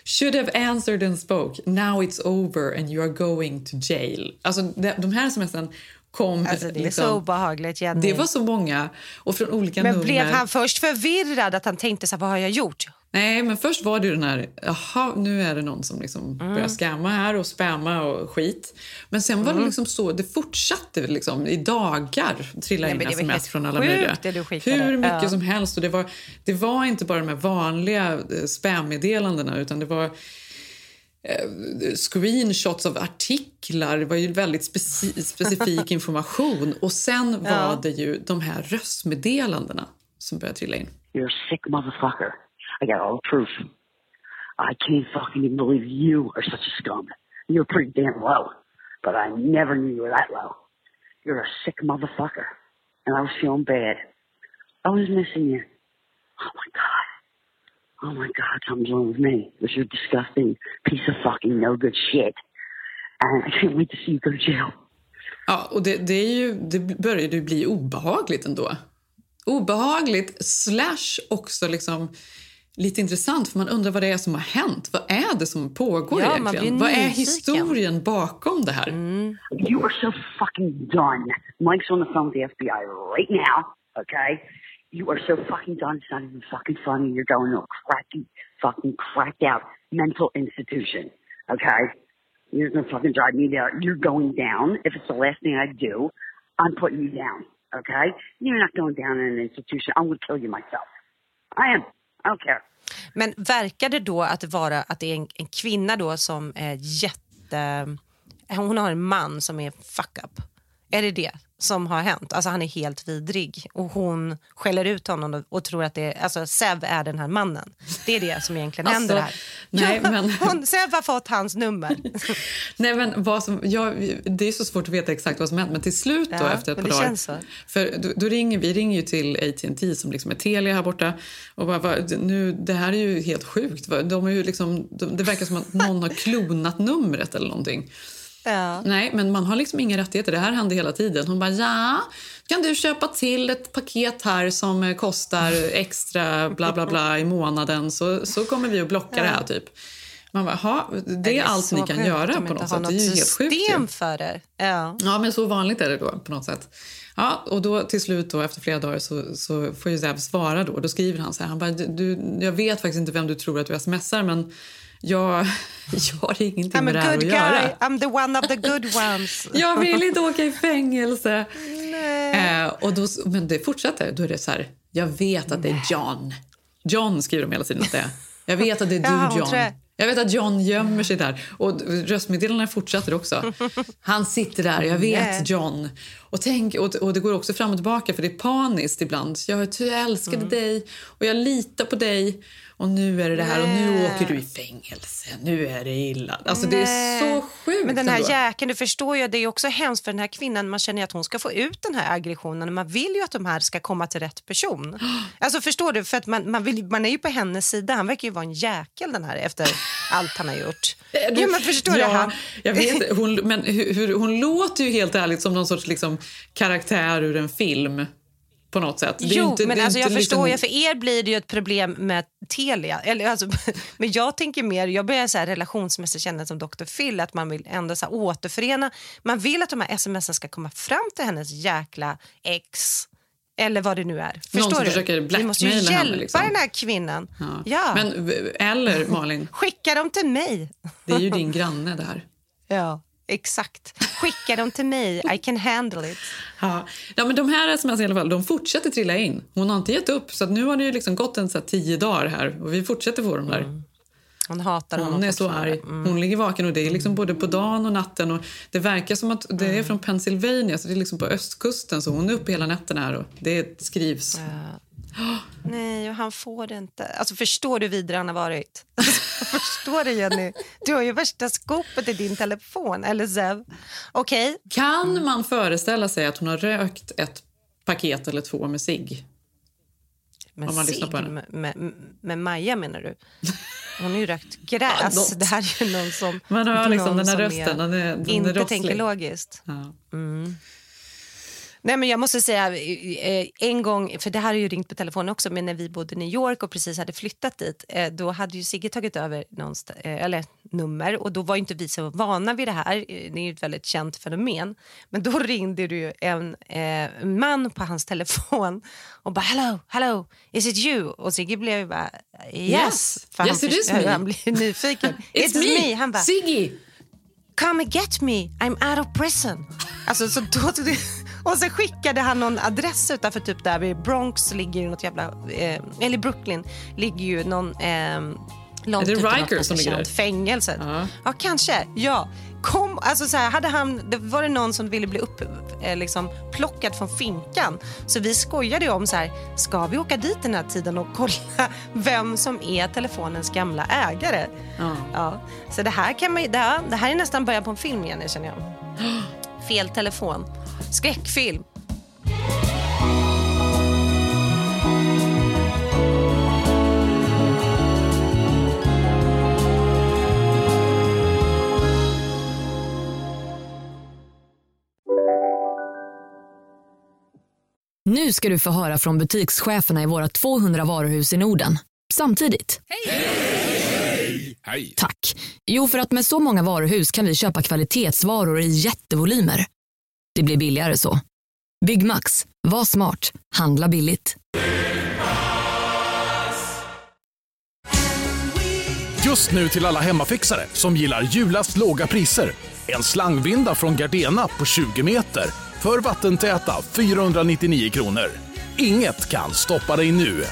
Should have answered and spoke. Now it's over and you are going to jail. Alltså, de, här smsen kom... Alltså, det är liksom- så obehagligt, Jenny. Det var så många och från olika Men nummer. blev han först förvirrad att han tänkte så här, vad har jag gjort? Nej, men först var det ju den här, jaha, nu är det någon som liksom Mm. börjar scamma här och spamma och skit. Men sen var det Mm. liksom så, det fortsatte liksom i dagar trilla Nej, in det sms från alla möjliga. det. Hur mycket Ja. som helst och det var, det var inte bara de här vanliga eh, spammeddelandena utan det var screenshots av artiklar, det var ju väldigt speci- specifik information och sen var Ja. det ju de här röstmeddelandena som började trilla in. You're a sick motherfucker. I got all the proof. I can't fucking even believe you are such a scum. You're pretty damn low, but I never knew you were that low. You're a sick motherfucker. And I was feeling bad. I was missing you. Oh my God. Something's wrong with me. This is a disgusting piece of fucking no good shit. And I can't wait to see you go to jail. Ja, och det, det, är ju, det började ju bli obehagligt ändå. Obehagligt slash också liksom lite intressant för man undrar vad det är som har hänt. Vad är det som pågår Ja, egentligen? Vad är historien bakom det här? You are so fucking done. Mike's on the phone with the FBI right now, okay? You are so fucking done. It's not even fucking funny. You're going to a cracky, fucking cracked out mental institution, okay? You're gonna fucking drive me there. You're going down. If it's the last thing I do, I'm putting you down, okay? You're not going down in an institution. I'm gonna kill you myself. I am. I don't care. Men verkar det då att, vara, att det är en, en kvinna då som är inte... Hon har en man som är fuck up. Är det det som har hänt? Alltså han är helt vidrig och hon skäller ut honom och, tror att det är, alltså Sev är den här mannen. Det är det som egentligen Alltså, händer här. nej, ja, men- hon, Sev har fått hans nummer. Nej, men vad som, ja, det är så svårt att veta exakt vad som hänt, men till slut då, Ja, efter ett par dagar... För då, då ringer vi ringer ju till AT&T som liksom är Telia här borta. Och bara, vad- nu, det här är ju helt sjukt. Va? De är ju liksom, de, det verkar som att någon har klonat numret eller någonting. Ja. Nej, men man har liksom inga rättigheter. Det här händer hela tiden. Hon bara, ja, kan du köpa till ett paket här som eh, kostar extra bla bla bla i månaden så, så kommer vi att blocka det här typ. Man bara, "Ha, det är allt så ni kan göra på något sätt. Det är ju något helt sjukt ju. för det. Ja. Ja, men så vanligt är det då på något sätt. Ja, och då till slut då efter flera dagar så, så får ju Zev svara då. Då skriver han så här, han bara, du, jag vet faktiskt inte vem du tror att du smsar men jag, jag har ingenting I'm med det här att guy, göra. I'm the one of the good ones. Jag vill inte åka i fängelse. Nej. Eh, och då, men det fortsätter. Då är det så här, jag vet att det är John. John skriver de hela tiden att det är. Jag vet att det är du John. jag. Vet att John gömmer sig där. Och röstmeddelandena fortsätter också. Han sitter där, jag vet. John. Och, tänk, och, och det går också fram och tillbaka för det är paniskt ibland. Jag, jag älskade Mm. dig och jag litar på dig. Och nu är det det här och nu Nej. åker du i fängelse. Nu är det illa. Alltså det är Nej. så sjukt Men den här ändå. jäkeln, du förstår ju, det är också hemskt för den här kvinnan. Man känner att hon ska få ut den här aggressionen. Man vill ju att de här ska komma till rätt person. Alltså förstår du? För att man, man, vill, man är ju på hennes sida. Han verkar ju vara en jäkel den här efter allt han har gjort. Du- Ja, men förstår ja, du? Han, Jag vet, hon, men hur, hur, hon låter ju helt ärligt som någon sorts liksom, karaktär ur en film. På något sätt. Jo, inte- men alltså jag förstår liksom- ju, för er blir det ju ett problem med Telia. Eller, alltså, men jag tänker mer, jag börjar så här relationsmässigt känna som Dr. Phil, att man vill ändå så här återförena. Man vill att de här sms ska komma fram till hennes jäkla ex. Eller vad det nu är. Förstår som du? försöker Vi måste ju blackmaila hjälpa henne, liksom. den här kvinnan. Ja. Ja. Men, eller Malin, Skicka dem till mig. det är ju din granne där. Ja, exakt. Skicka dem till mig. I can handle it. Ja. ja, men de här sms i alla fall, de fortsätter trilla in. Hon har inte gett upp. Så nu har det ju liksom gått en så tio dagar här och vi fortsätter få dem där. Hon hatar honom Hon är så arg. Hon ligger vaken och det är liksom både på dagen och natten. Och det verkar som att det Mm. är från Pennsylvania, så det är liksom på östkusten. Så hon är uppe hela nätterna här och det skrivs. Nej, och han får det inte. Alltså, förstår du vidrig han har varit? Förstår du, Jenny? Du har ju värsta skopet i din telefon. Eller Zev. Okej. Kan man föreställa sig att hon har rökt ett paket eller två med cigg? Men Om man cigg på henne. med, med, med Maja, menar du? Hon har ju rökt gräs. det här är ju någon som, Man hör liksom den här rösten, den är- den är inte rosslig. tänker logiskt. Ja. Nej, men jag måste säga, eh, en gång, för det här har ju ringt på telefon också, men när vi bodde i New York och precis hade flyttat dit, eh, då hade ju Sigge tagit över någonst- eh, eller nummer och då var inte vi så vana vid det här. Eh, Det är ju ett väldigt känt fenomen. Men då ringde det ju en eh, man på hans telefon och bara hello, hello, is it you? Och Sigge blev ju bara yes. Yes. För Yes, it is me. han blir nyfiken. It's me, Han bara, Siggy! come and get me, I'm out of prison. Alltså, så då, och så skickade han någon adress utanför typ där vid Bronx ligger ju något jävla, eh, eller Brooklyn ligger ju någon eh, långt Är det Rikers något som ligger där? Fängelset. Ja. Ja. kanske. Ja. Kom, alltså så här, hade han, det var det någon som ville bli upp, eh, liksom, plockad från finkan. Så vi skojade om så här, ska vi åka dit den här tiden och kolla vem som är telefonens gamla ägare? Ja. Ja, så det här, kan man, det, här, det här är nästan början på en film, Jenny, känner jag. Fel telefon. Skräckfilm. Nu ska du få höra från butikscheferna i våra 200 varuhus i Norden. Samtidigt. Hej! Tack. Jo, för att med så många varuhus kan vi köpa kvalitetsvaror i jättevolymer. Det blir billigare så. Byggmax. Var smart. Handla billigt. Just nu till alla hemmafixare som gillar julast låga priser. En slangvinda från Gardena på 20 meter för vattentäta 499 kronor. Inget kan stoppa dig nu.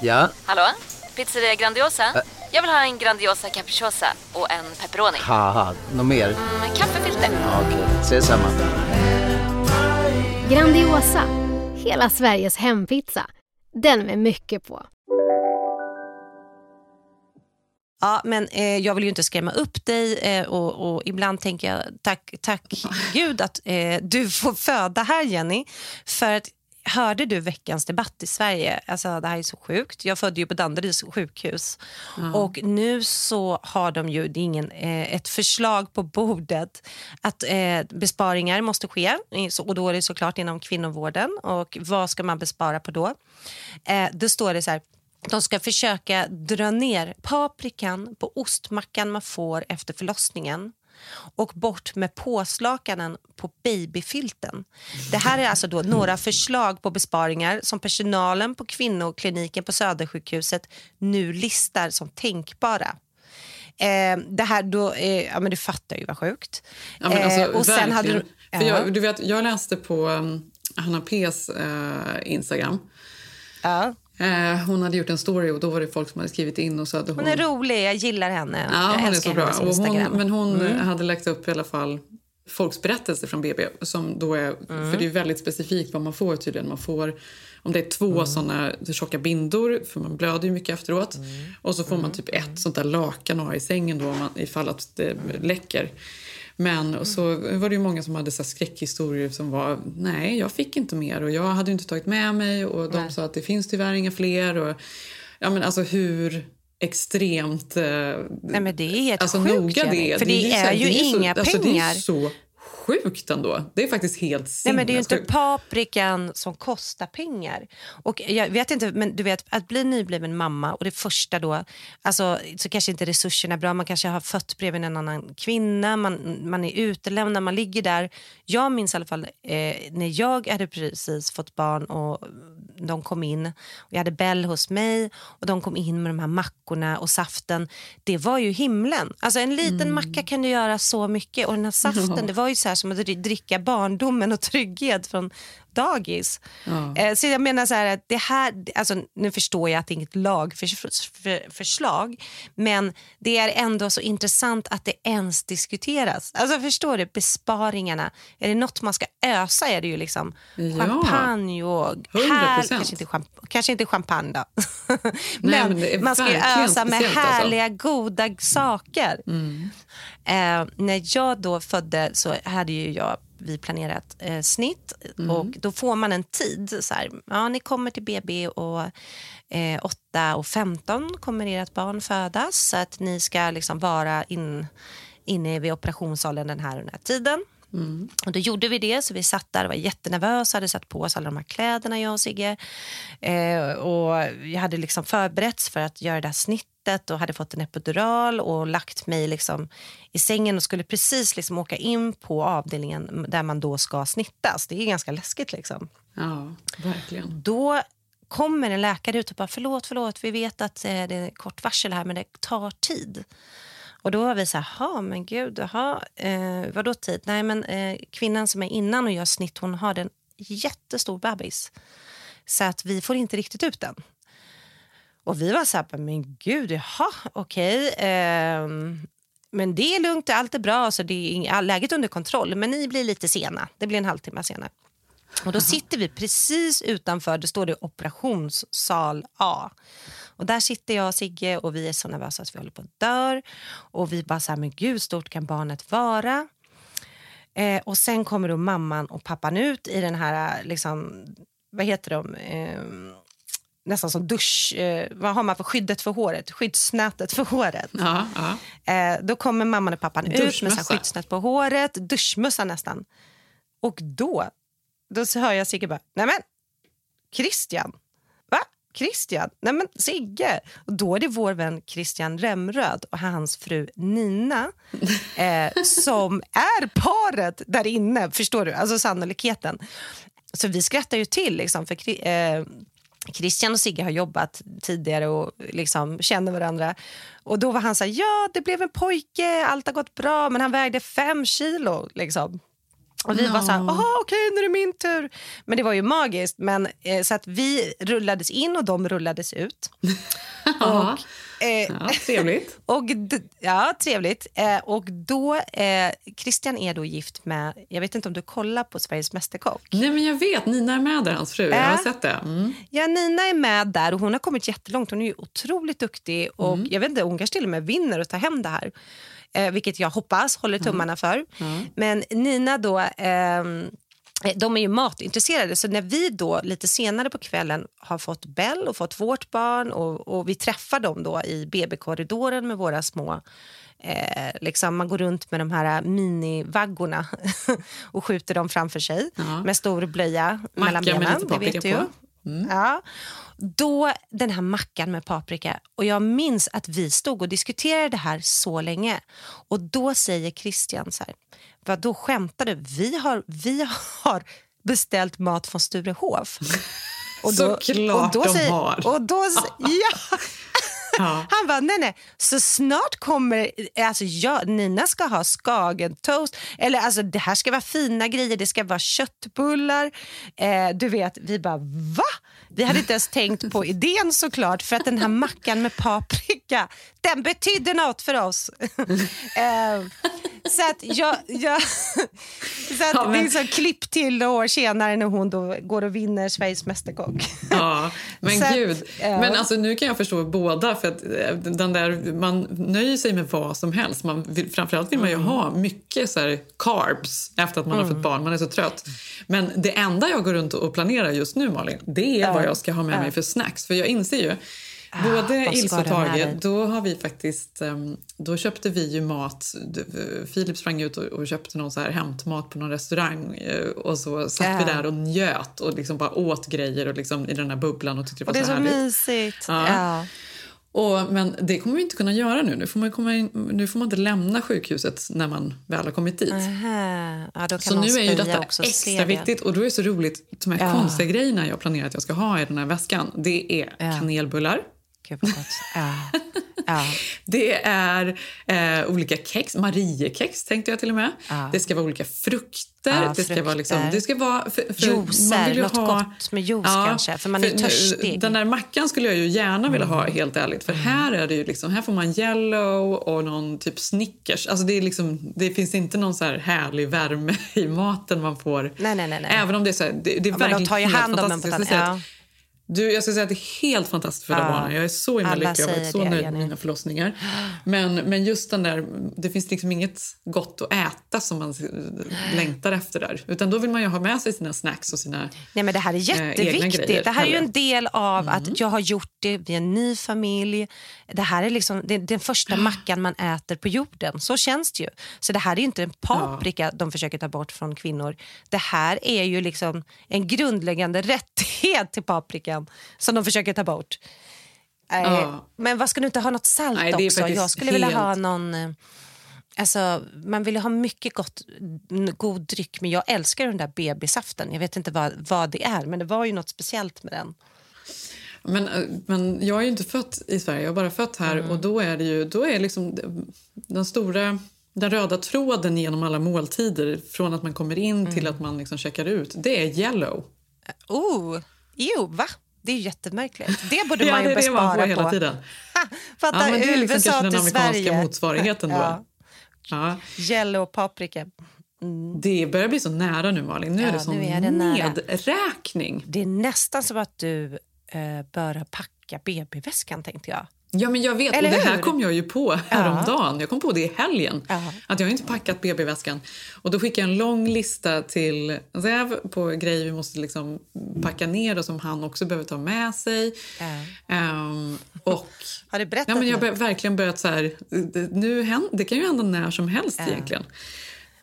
Ja, Hallå? Pizzeria Grandiosa? Jag vill ha en Grandiosa capriciosa och en pepperoni. Haha, något mer? Med kaffefilter. Ja, Okej, ses samma. Grandiosa, hela Sveriges hempizza. Den med mycket på. Ja, men eh, jag vill ju inte skrämma upp dig eh, och, och ibland tänker jag tack, tack gud att eh, du får föda här Jenny. För att Hörde du veckans debatt i Sverige? Alltså, det här är så sjukt. Jag födde ju på Danderyds sjukhus. Ja. Och nu så har de ju ingen, eh, ett förslag på bordet att eh, besparingar måste ske. Och då är det såklart inom kvinnovården. Och vad ska man bespara på då? Eh, då står det så här. De ska försöka dra ner paprikan på ostmackan man får efter förlossningen och bort med påslakanen på babyfilten. Det här är alltså då några förslag på besparingar som personalen på kvinnokliniken på Södersjukhuset nu listar som tänkbara. Eh, det här då, eh, ja men du fattar ju vad sjukt. Ja, men alltså, Eh, och sen hade verkligen. du, För ja. jag, du vet, jag läste på um, Hanna P's eh, Instagram. Eh, hon hade gjort en story och då var det folk som hade skrivit in och så hade hon... Hon är rolig, jag gillar henne. Ja, jag hon är så bra. hon, men hon Mm. hade lagt upp i alla fall folks berättelser från BB. Som då är, Mm. För det är väldigt specifikt vad man får tydligen. Man får, om det är två Mm. såna tjocka bindor, för man blöder ju mycket efteråt. Mm. Och så får man typ ett sånt där lakan att ha i sängen då, om man, ifall att det läcker. Men och så var det ju många som hade så skräckhistorier som var nej, jag fick inte mer och jag hade ju inte tagit med mig och de Nej. sa att det finns tyvärr inga fler. Och, ja, men alltså hur extremt... Eh, Nej, men det är helt alltså, sjukt, noga det är. för det så är här- ju det så- inga alltså, Det pengar. är så sjukt ändå. Det är faktiskt helt Nej, men det är ju inte paprikan som kostar pengar. Och jag vet inte, men du vet att bli nybliven mamma och det första då, alltså så kanske inte resurserna är bra, man kanske har fött bredvid en annan kvinna, man, man är utelämnad, man ligger där. Jag minns i alla fall eh, när jag hade precis fått barn och de kom in och jag hade Bell hos mig och de kom in med de här mackorna och saften. Det var ju himlen. Alltså en liten macka kan ju göra så mycket och den här saften, Ja. det var ju så här som att dri- dricka barndomen och trygghet från dagis. Ja. Eh, Så jag menar så här att det här, alltså nu förstår jag att det är inget lagförslag, men det är ändå så intressant att det ens diskuteras. Alltså förstår du, besparingarna, är det något man ska ösa är det ju liksom Ja. champagne och 100%. här, kanske inte, champ- kanske inte champagne då. men, men det är man ska ju ösa med alltså. härliga goda saker. Mm. Eh, när jag då födde så hade ju jag vi planerat eh, snitt Mm. och då får man en tid. Så här, ja, ni kommer till BB och eh, 8 och 15 kommer ert barn födas så att ni ska liksom vara in, inne vid operationssalen den här, den här tiden. Mm. Och då gjorde vi det, så vi satt där och var jättenervösa, hade satt på oss alla de här kläderna jag och Sigge. Eh, och jag hade liksom förberetts för att göra det här snittet och hade fått en epidural och lagt mig liksom i sängen och skulle precis liksom åka in på avdelningen där man då ska snittas. Det är ganska läskigt liksom. Ja, verkligen. Då kommer en läkare ut och bara förlåt, förlåt, vi vet att eh, det är kort varsel här men det tar tid. Och då var vi så här, "Ha, men gud, jaha, eh, vadå tid? Nej men eh, kvinnan som är innan och gör snitt, hon har en jättestor bebis. Så att vi får inte riktigt ut den. Och vi var så här, men gud, jaha, okej. ehm, men det är lugnt, allt är bra, så det är läget under kontroll. Men ni blir lite sena, det blir en halvtimme senare. Och då sitter vi precis utanför, det står det operationssal A. Och där sitter jag och Sigge och vi är så nervösa att vi håller på att dör. Och vi bara så här, men gud, stort kan barnet vara? Eh, och sen kommer då mamman och pappan ut i den här, liksom, vad heter de? Eh, nästan som dusch, eh, vad har man för skyddet för håret? Skyddsnätet för håret. Ja, ja. Eh, då kommer mamman och pappan ut med så skyddsnät på håret, duschmössa nästan. Och då, då så hör jag Sigge bara, nej men Christian, va? Christian? Nej men Sigge! Och då är det vår vän Christian Remröd och hans fru Nina eh, som är paret där inne, förstår du? Alltså sannolikheten. Så vi skrattar ju till liksom, för eh, Christian och Sigge har jobbat tidigare och liksom känner varandra. Och då var han så här, ja det blev en pojke, allt har gått bra, men han vägde fem kilo. Liksom. Och vi var så här, okej nu är det min tur. Men det var ju magiskt. Men, eh, så att vi rullades in och de rullades ut. Och Eh, Ja, trevligt. och, ja, trevligt. Eh, och då, eh, Christian är då gift med, jag vet inte om du kollar på Sveriges Mästerkock? Nej, men jag vet. Nina är med där, hans fru. Jag har Äh. sett det. Mm. Ja, Nina är med där och hon har kommit jättelångt. Hon är ju otroligt duktig och Mm. jag vet inte, hon kanske till och med vinner och tar hem det här. Eh, vilket jag hoppas, håller tummarna för. Men Nina då, ehm, de är ju matintresserade så när vi då lite senare på kvällen har fått Bell och fått vårt barn och, och vi träffar dem då i BB-korridoren med våra små Eh, liksom man går runt med de här minivaggorna och skjuter dem framför sig med stor blöja mellan Macka med benen. lite Det vet du. Mm. Ja. Då den här mackan med paprika. Och Jag minns att vi stod och diskuterade det här så länge. Och Då säger Christian så här, vad då skämtar du? Vi har, vi har beställt mat från Sturehof. Och Såklart de har. Och då, s- ja. Han bara, nej nej, så snart kommer, alltså jag, Nina ska ha skagentoast, eller alltså det här ska vara fina grejer, det ska vara köttbullar. Eh, du vet, vi bara, va? Vi hade inte ens tänkt på idén såklart, för att den här mackan med paprika, den betydde något för oss. eh, så att jag, jag så att Ja, det men- är så klipp till några år senare när hon då går och vinner Sveriges Mästerkock. Ja, men Så att, gud. ja. Men alltså, nu kan jag förstå båda. För att eh, den där, man nöjer sig med vad som helst. Man vill, framförallt vill man ju ha mycket så här, carbs efter att man har Mm. fått barn. Man är så trött. Men det enda jag går runt och planerar just nu, Malin, det är vad jag ska ha med mig för snacks. För jag inser ju Både vad ska Ilse och? Tage, då har vi faktiskt, ehm, då köpte vi ju mat. D- Filip sprang ut och, köpte någon så här hämtmat på någon restaurang eh, och så satt Ja. vi där och njöt och liksom bara åt grejer och liksom i den här bubblan och tyckte det var Och det är så så härligt. mysigt. Ja. Ja. Och, men det kommer vi inte kunna göra nu. Nu får, man komma in, nu får man inte lämna sjukhuset när man väl har kommit dit. Ja, Så nu är ju detta också, extra viktigt. Och då är det så roligt, de här Ja. konstiga grejerna jag planerar att jag ska ha i den här väskan. Det är kanelbullar. Gud vad gott. Ja. Ja. Det är eh, olika kex, Mariekex tänkte jag till och med. Det ska vara olika frukter. Ja, det ska vara liksom, frukter. det ska vara för, för Juicer, något ha, gott med juice kanske, för man är törstig. Den där mackan skulle jag ju gärna vilja ha helt ärligt. För här är det ju liksom, här får man yellow och någon typ Snickers. Alltså det, är liksom, det finns inte någon så här härlig värme i maten man får. Nej, nej, nej. nej. Även om det är så här, det, det är Ja, verkligen de tar ju hand om en på fantastiskt. Du, jag ska säga att det är helt fantastiskt för Ja. barnen. Jag är så himla lycklig. Jag har varit så nöjd med mina förlossningar. Men, men just den där, det finns liksom inget gott att äta som man längtar efter där. Utan då vill man ju ha med sig sina snacks och sina Nej, men det här är eh, jätteviktigt. grejer det här är ju en del av Mm. att jag har gjort det, vi är en ny familj. Det här är liksom det, den första mackan man äter på jorden. Så känns det ju. Så det här är inte en paprika de försöker ta bort från kvinnor. Det här är ju liksom en grundläggande rättighet till paprikan som de försöker ta bort. Ja. Men vad ska du inte ha något salt Nej, också? Jag skulle vilja ha helt- någon... eh, Alltså, man vill ha mycket gott, god dryck, men jag älskar den där BB-saften. Jag vet inte vad, vad det är, men det var ju något speciellt med den. Men, eh, men jag är ju inte född i Sverige, jag är bara född här. Mm. Och då är det ju då är liksom den stora den röda tråden genom alla måltider från att man kommer in Mm. till att man liksom checkar ut, det är yellow. Oh, jo, va? Det är jättemärkligt. Det borde Ja, man ju det är det man bespara får hela på. tiden. Fatta, Ja, det är liksom USA till amerikanska Sverige. motsvarigheten då. Ja. Ja. Yellow paprika. Det börjar bli så nära nu Malin. Nu är Ja, det sån är det nedräkning. Det är nästan som att du eh, bör packa BB-väskan, tänkte jag. Ja, men jag vet. Eller och det här kom jag ju på häromdagen. Jag kom på det i helgen. Att jag inte packat BB-väskan. Och då skickade jag en lång lista till Zev på grejer vi måste liksom packa ner och som han också behöver ta med sig. Ehm, och Har du berättat ja, men jag har verkligen börjat så här... det- Nu, hän- det kan ju hända när som helst Ja. egentligen.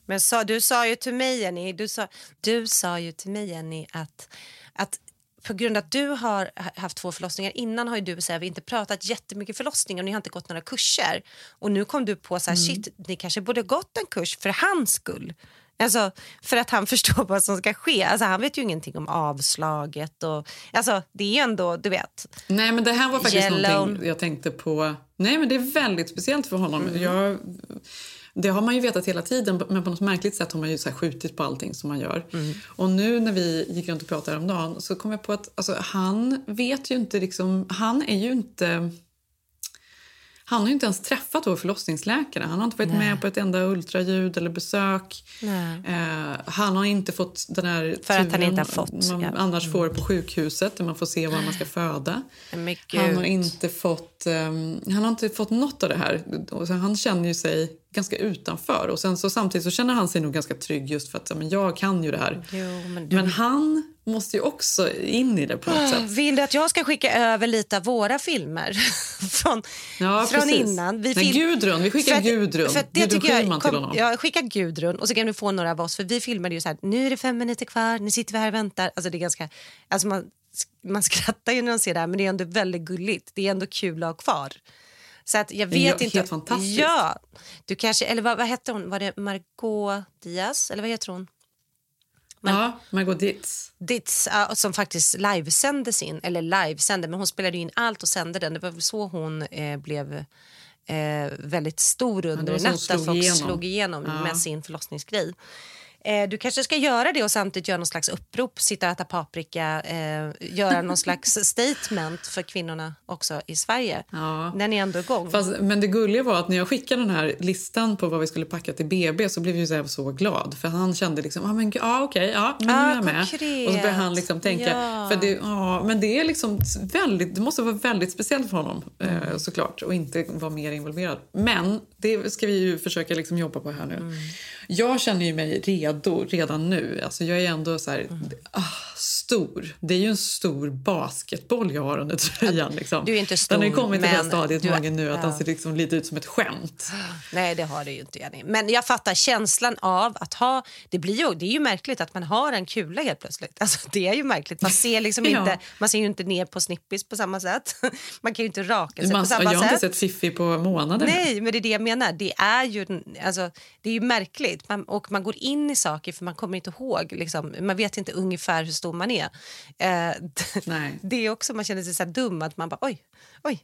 Men sa, du sa ju till mig, Jenny, du sa, du sa ju till mig, Jenny att, att på grund av att du har ha- haft två förlossningar innan har ju du och Säve inte pratat jättemycket förlossningar och ni har inte gått några kurser. Och nu kom du på så här, shit, ni kanske borde gått en kurs för hans skull. Alltså, för att han förstår vad som ska ske. Alltså, han vet ju ingenting om avslaget. Och, alltså, det är ju ändå, du vet. Nej, men det här var faktiskt Yellow. någonting jag tänkte på. Nej, men det är väldigt speciellt för honom. Mm. Jag, det har man ju vetat hela tiden, men på något märkligt sätt har man ju så skjutit på allting som man gör. Mm. Och nu när vi gick runt och pratade om dagen så kom jag på att alltså, han vet ju inte liksom, han är ju inte Han har inte ens träffat vår förlossningsläkare. Han har inte varit Nej. med på ett enda ultraljud eller besök. Eh, han har inte fått den här För att han turen inte har fått, man ja. Mm. annars får på sjukhuset där man får se var man ska föda. Han har inte fått, ehm, han har inte fått något av det här. Så han känner ju sig ganska utanför. Och sen så samtidigt så känner han sig nog ganska trygg just för att ja, men jag kan ju det här. Jo, men du- Men han måste ju också in i det på något Ah, sätt. Vill du att jag ska skicka över lite av våra filmer från, Ja, från precis. innan? Nej, film- Gudrun, vi skickar att- Gudrun. För det Gudrun tycker jag, honom. Jag skickar Gudrun och så kan du få några av oss. För vi filmade ju så här, nu är det fem minuter kvar, nu sitter vi här och väntar. Alltså det är ganska, alltså man, man skrattar ju när man ser det här men det är ändå väldigt gulligt. Det är ändå kul att ha kvar. Så att jag vet ju inte. helt fantastiskt. Ja, du kanske, eller vad, vad hette hon? Var det Margot Diaz? Eller vad heter hon? Ja, Margot Ditz. Ditz, ja, som faktiskt livesändes in, eller livesände, men hon spelade in allt och sände den. Det var så hon eh, blev eh, väldigt stor under hon natten. slog Folk igenom. slog igenom Ja. med sin förlossningsgrej. Eh, du kanske ska göra det och samtidigt göra någon slags upprop, sitta och äta paprika, eh, göra någon slags statement för kvinnorna också i Sverige. Ni ändå är igång. Fast, men det gulliga var att när jag skickade den här listan på vad vi skulle packa till BB så blev Josef så glad. För han kände liksom, ah, men, ah, okej, ja, men nu Ah, är jag med. konkret. Och så började han liksom tänka, Ja. för det, ah, men det är liksom väldigt, det måste vara väldigt speciellt för honom eh, såklart och inte vara mer involverad. Men det ska vi ju försöka liksom jobba på här nu. Mm. Jag känner ju mig redo redan nu. Alltså jag är ändå så här, Mm. ah, stor. Det är ju en stor basketboll jag har under tröjan. Liksom. Du är inte stor, Den har kommit till det stadiet magen nu att ja. den ser liksom lite ut som ett skämt. Nej, det har det ju inte, Jenny. Men jag fattar känslan av att ha... Det, blir ju, det är ju märkligt att man har en kula helt plötsligt. Alltså, det är ju märkligt. Man ser, liksom Ja. inte, man ser ju inte ner på snippis på samma sätt. Man kan ju inte raka sig Man, på samma jag har inte sätt. sett Fiffi på månader. Nej, men det är det jag menar. Det är ju, alltså, det är ju märkligt. Man, och man går in i saker för man kommer inte ihåg. Liksom, man vet inte ungefär hur stor man är. Eh, Nej. Det är också, man känner sig så dum att man bara oj, oj.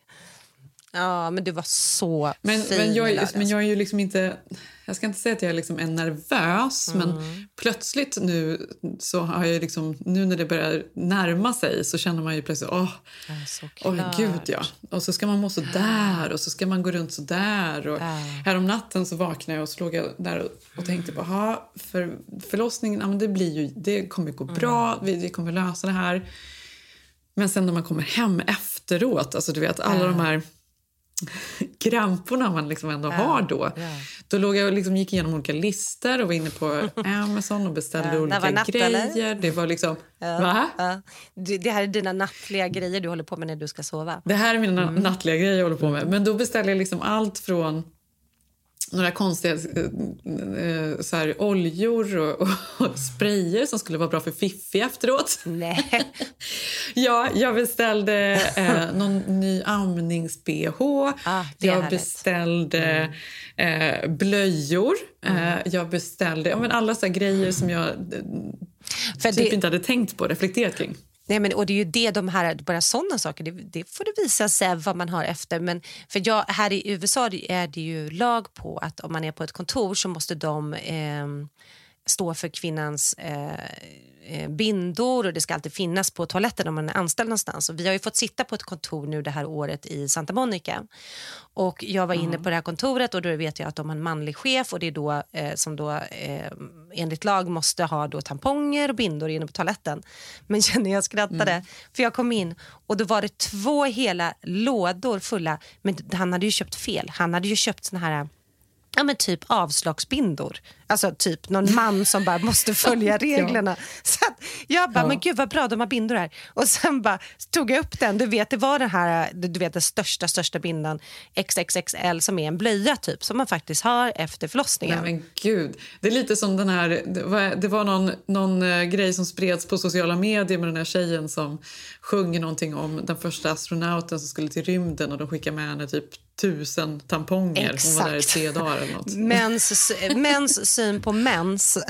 Ja, men du var så Men, fin men, jag, är- men jag är ju liksom inte... Jag ska inte säga att jag liksom är nervös, Mm. men plötsligt nu så har jag liksom... Nu när det börjar närma sig så känner man ju plötsligt... Åh, åh såklart. gud ja. Och så ska man må så där och så ska man gå runt så där. Och Härom natten så vaknade jag och så låg jag där och, och tänkte på "Ha, för förlossningen, ja, men det, blir ju, det kommer gå bra, Mm. vi, vi kommer lösa det här. Men sen när man kommer hem efteråt, alltså du vet alla de här kramporna man liksom ändå har då. Då låg jag och liksom gick igenom olika listor och var inne på Amazon och beställde det olika var natt, grejer. eller? Det var liksom... Va? Det, det här är dina nattliga grejer du håller på med när du ska sova. Det här är mina Mm. nattliga grejer jag håller på med. Men då beställde jag liksom allt från några konstiga eh, eh, så här, oljor och, och sprayer som skulle vara bra för Fiffi efteråt. Nej. ja, jag beställde eh, någon ny amnings-bh. Ah, jag beställde eh, blöjor. Eh, jag beställde ja, men alla så grejer som jag eh, För typ det- inte hade tänkt på, reflekterat kring. Nej, men, och det är ju det, de här, bara sådana saker, det, det får det visa sig vad man har efter. Men för jag, här i USA är det ju lag på att om man är på ett kontor så måste de eh, stå för kvinnans eh, eh, bindor och det ska alltid finnas på toaletten om man är anställd någonstans. Och vi har ju fått sitta på ett kontor nu det här året i Santa Monica. Och jag var inne på det här kontoret och då vet jag att de har en manlig chef och det är då eh, som då eh, enligt lag måste ha då tamponger och bindor inne på toaletten. Men Jenny, jag skrattade Mm. för jag kom in och då var det två hela lådor fulla. Men han hade ju köpt fel. Han hade ju köpt såna här Ja men typ avslagsbindor. Alltså typ någon man som bara måste följa reglerna. Så att jag bara, Ja. men gud vad bra de har bindor här. Och sen bara tog jag upp den. Du vet det var den här, du vet den största största bindan XXXL som är en blöja typ som man faktiskt har efter förlossningen. Nej, men gud. Det är lite som den här... Det var, det var någon, någon eh, grej som spreds på sociala medier med den här tjejen som sjunger någonting om den första astronauten som skulle till rymden och de skickade med henne typ tusen tamponger. Hon var där i Exakt. tre dagar eller något. Mäns, mäns syn på mens.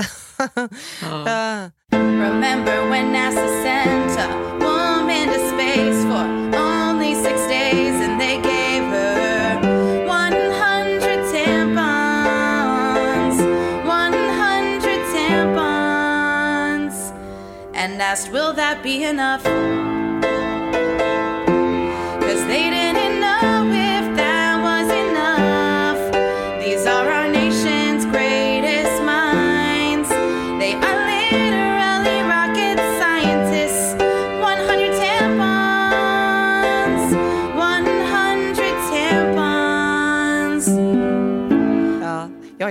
Ja. Remember when NASA sent a woman to space for only six days and they gave her 100 tampons, 100 tampons, and asked, Will that be enough?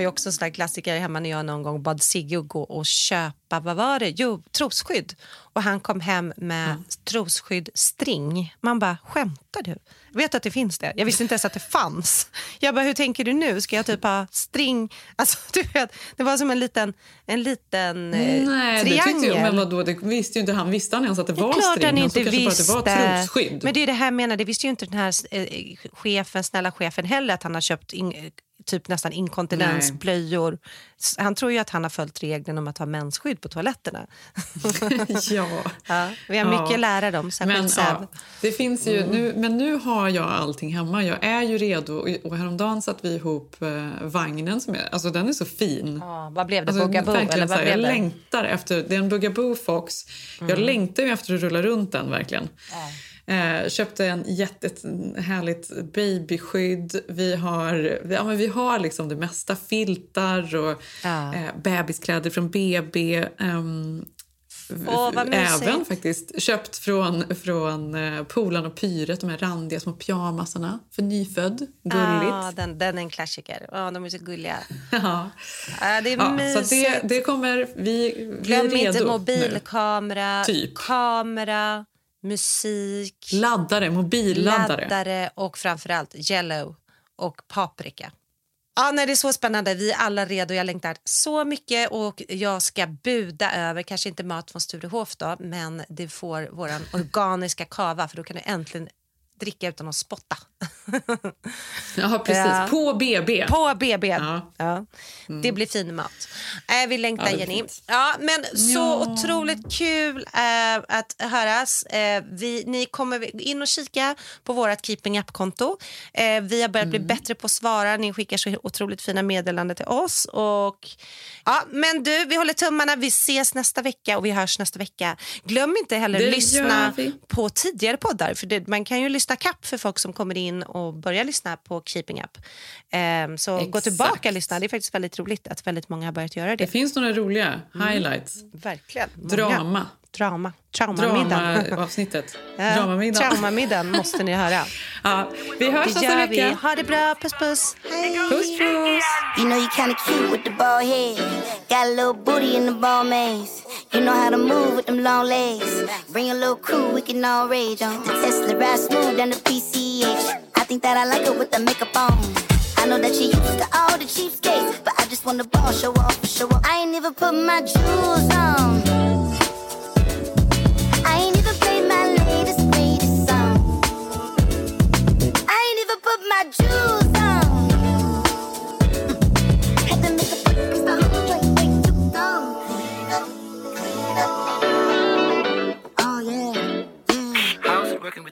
Också en sån där klassiker hemma när jag någon gång bad Sigge att gå och köpa, vad var det? Jo, trosskydd. Och han kom hem med Mm. trosskydd string. Man bara, skämtar du? Jag vet att det finns det. Jag visste inte ens att det fanns. Jag bara, hur tänker du nu? Ska jag typ ha string? Alltså, du vet, det var som en liten, en liten eh, Nej, det triangel. tyckte jag, men vadå, det visste ju inte han. Visste han ens att det Det var klart string? han inte kanske bara att det var visste. trosskydd. Men det är det här jag menar, det visste ju inte den här eh, chefen, snälla chefen heller att han har köpt in, typ nästan inkontinensblöjor. Han tror ju att han har följt regeln om att ha mensskydd på toaletterna. ja. ja. Vi har mycket att lära dem, särskilt Men, ja, det finns ju, Mm. nu, men nu har jag allting hemma. Jag är ju redo. Och- häromdagen satte vi ihop eh, vagnen. Som är, alltså, den är så fin. Ja, vad blev det? Alltså, Bugaboo? Eller vad här, jag det? längtar efter... Det är en Bugaboo Fox. Jag Mm. längtar ju efter att rulla runt den verkligen. Eh, köpte en jättehärligt babyskydd. Vi har, ja, men vi har liksom det mesta. Filtar och Ja. eh, bebiskläder från BB. ehm, Åh, vad mysigt. Även faktiskt köpt från, från eh, Polan och Pyret, de här randiga små pyjamasarna för nyfödd. Gulligt. Ja, den, den är en klassiker. Ja, de är så gulliga. Ja. Ja, det är Ja, så mysigt. att det, det kommer... Vi, vi Glöm inte mobilkamera, Typ. kamera, musik, Laddare, mobilladdare. laddare och framförallt yellow och paprika. Ja, nej, det är så spännande. Vi är alla redo. Jag längtar så mycket och jag ska buda över, kanske inte mat från Sturehof då, men det får våran organiska kava för då kan du äntligen dricka utan att spotta. Ja, precis. Ja. På BB. På BB. Ja. Ja. Det blir fin mat. Äh, vi längtar, Ja, Jenny. Ja, men så otroligt kul eh, att höras. Eh, vi, ni kommer in och kika på vårt Keeping Up-konto. Vi har börjat Mm. bli bättre på att svara. Ni skickar så otroligt fina meddelanden till oss. Och, ja, men du, vi håller tummarna. Vi ses nästa vecka och vi hörs nästa vecka. Glöm inte heller att lyssna på tidigare poddar. För det, man kan ju lyssna kapp för folk som kommer in och börjar lyssna på Keeping Up. Ehm, så gå Exakt. tillbaka och lyssna. Det är faktiskt väldigt roligt att väldigt många har börjat göra det. Det finns några roliga highlights. Verkligen. Många. Drama. Drama. Traumamiddagen. Drama-avsnittet. Ja, Dramamiddagen. Traumamiddagen måste ni höra. Ja, vi hörs nästa vecka. Ha det bra. Puss, puss. Hej. Puss, puss. You know you kinda cute with the bald head. Got a little booty in the ball maze. You know how to move with them long legs. Bring a little crew, we can all rage on. The Tesla ride smooth down the PCH. Think that I like it with the makeup on. I know that you used to all the cheapskates, but I just wanna ball show off, show off. I ain't even put my jewels on. I ain't even played my latest greatest song. I ain't even put my jewels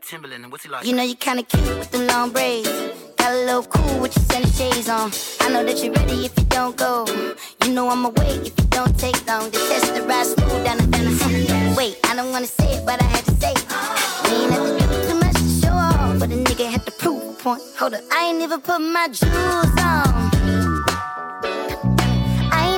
Timberland and what's he like? you know you kinda cute with them long braids. Got a little cool with your sunny shades on. I know that you're ready if you don't go. You know I'ma wait if you don't take long. The test the ride smooth down the down Wait, I don't wanna say it, but I had to say it. We ain't have to do too much to show off, but a nigga had to prove a point. Hold up, I ain't even put my jewels on. I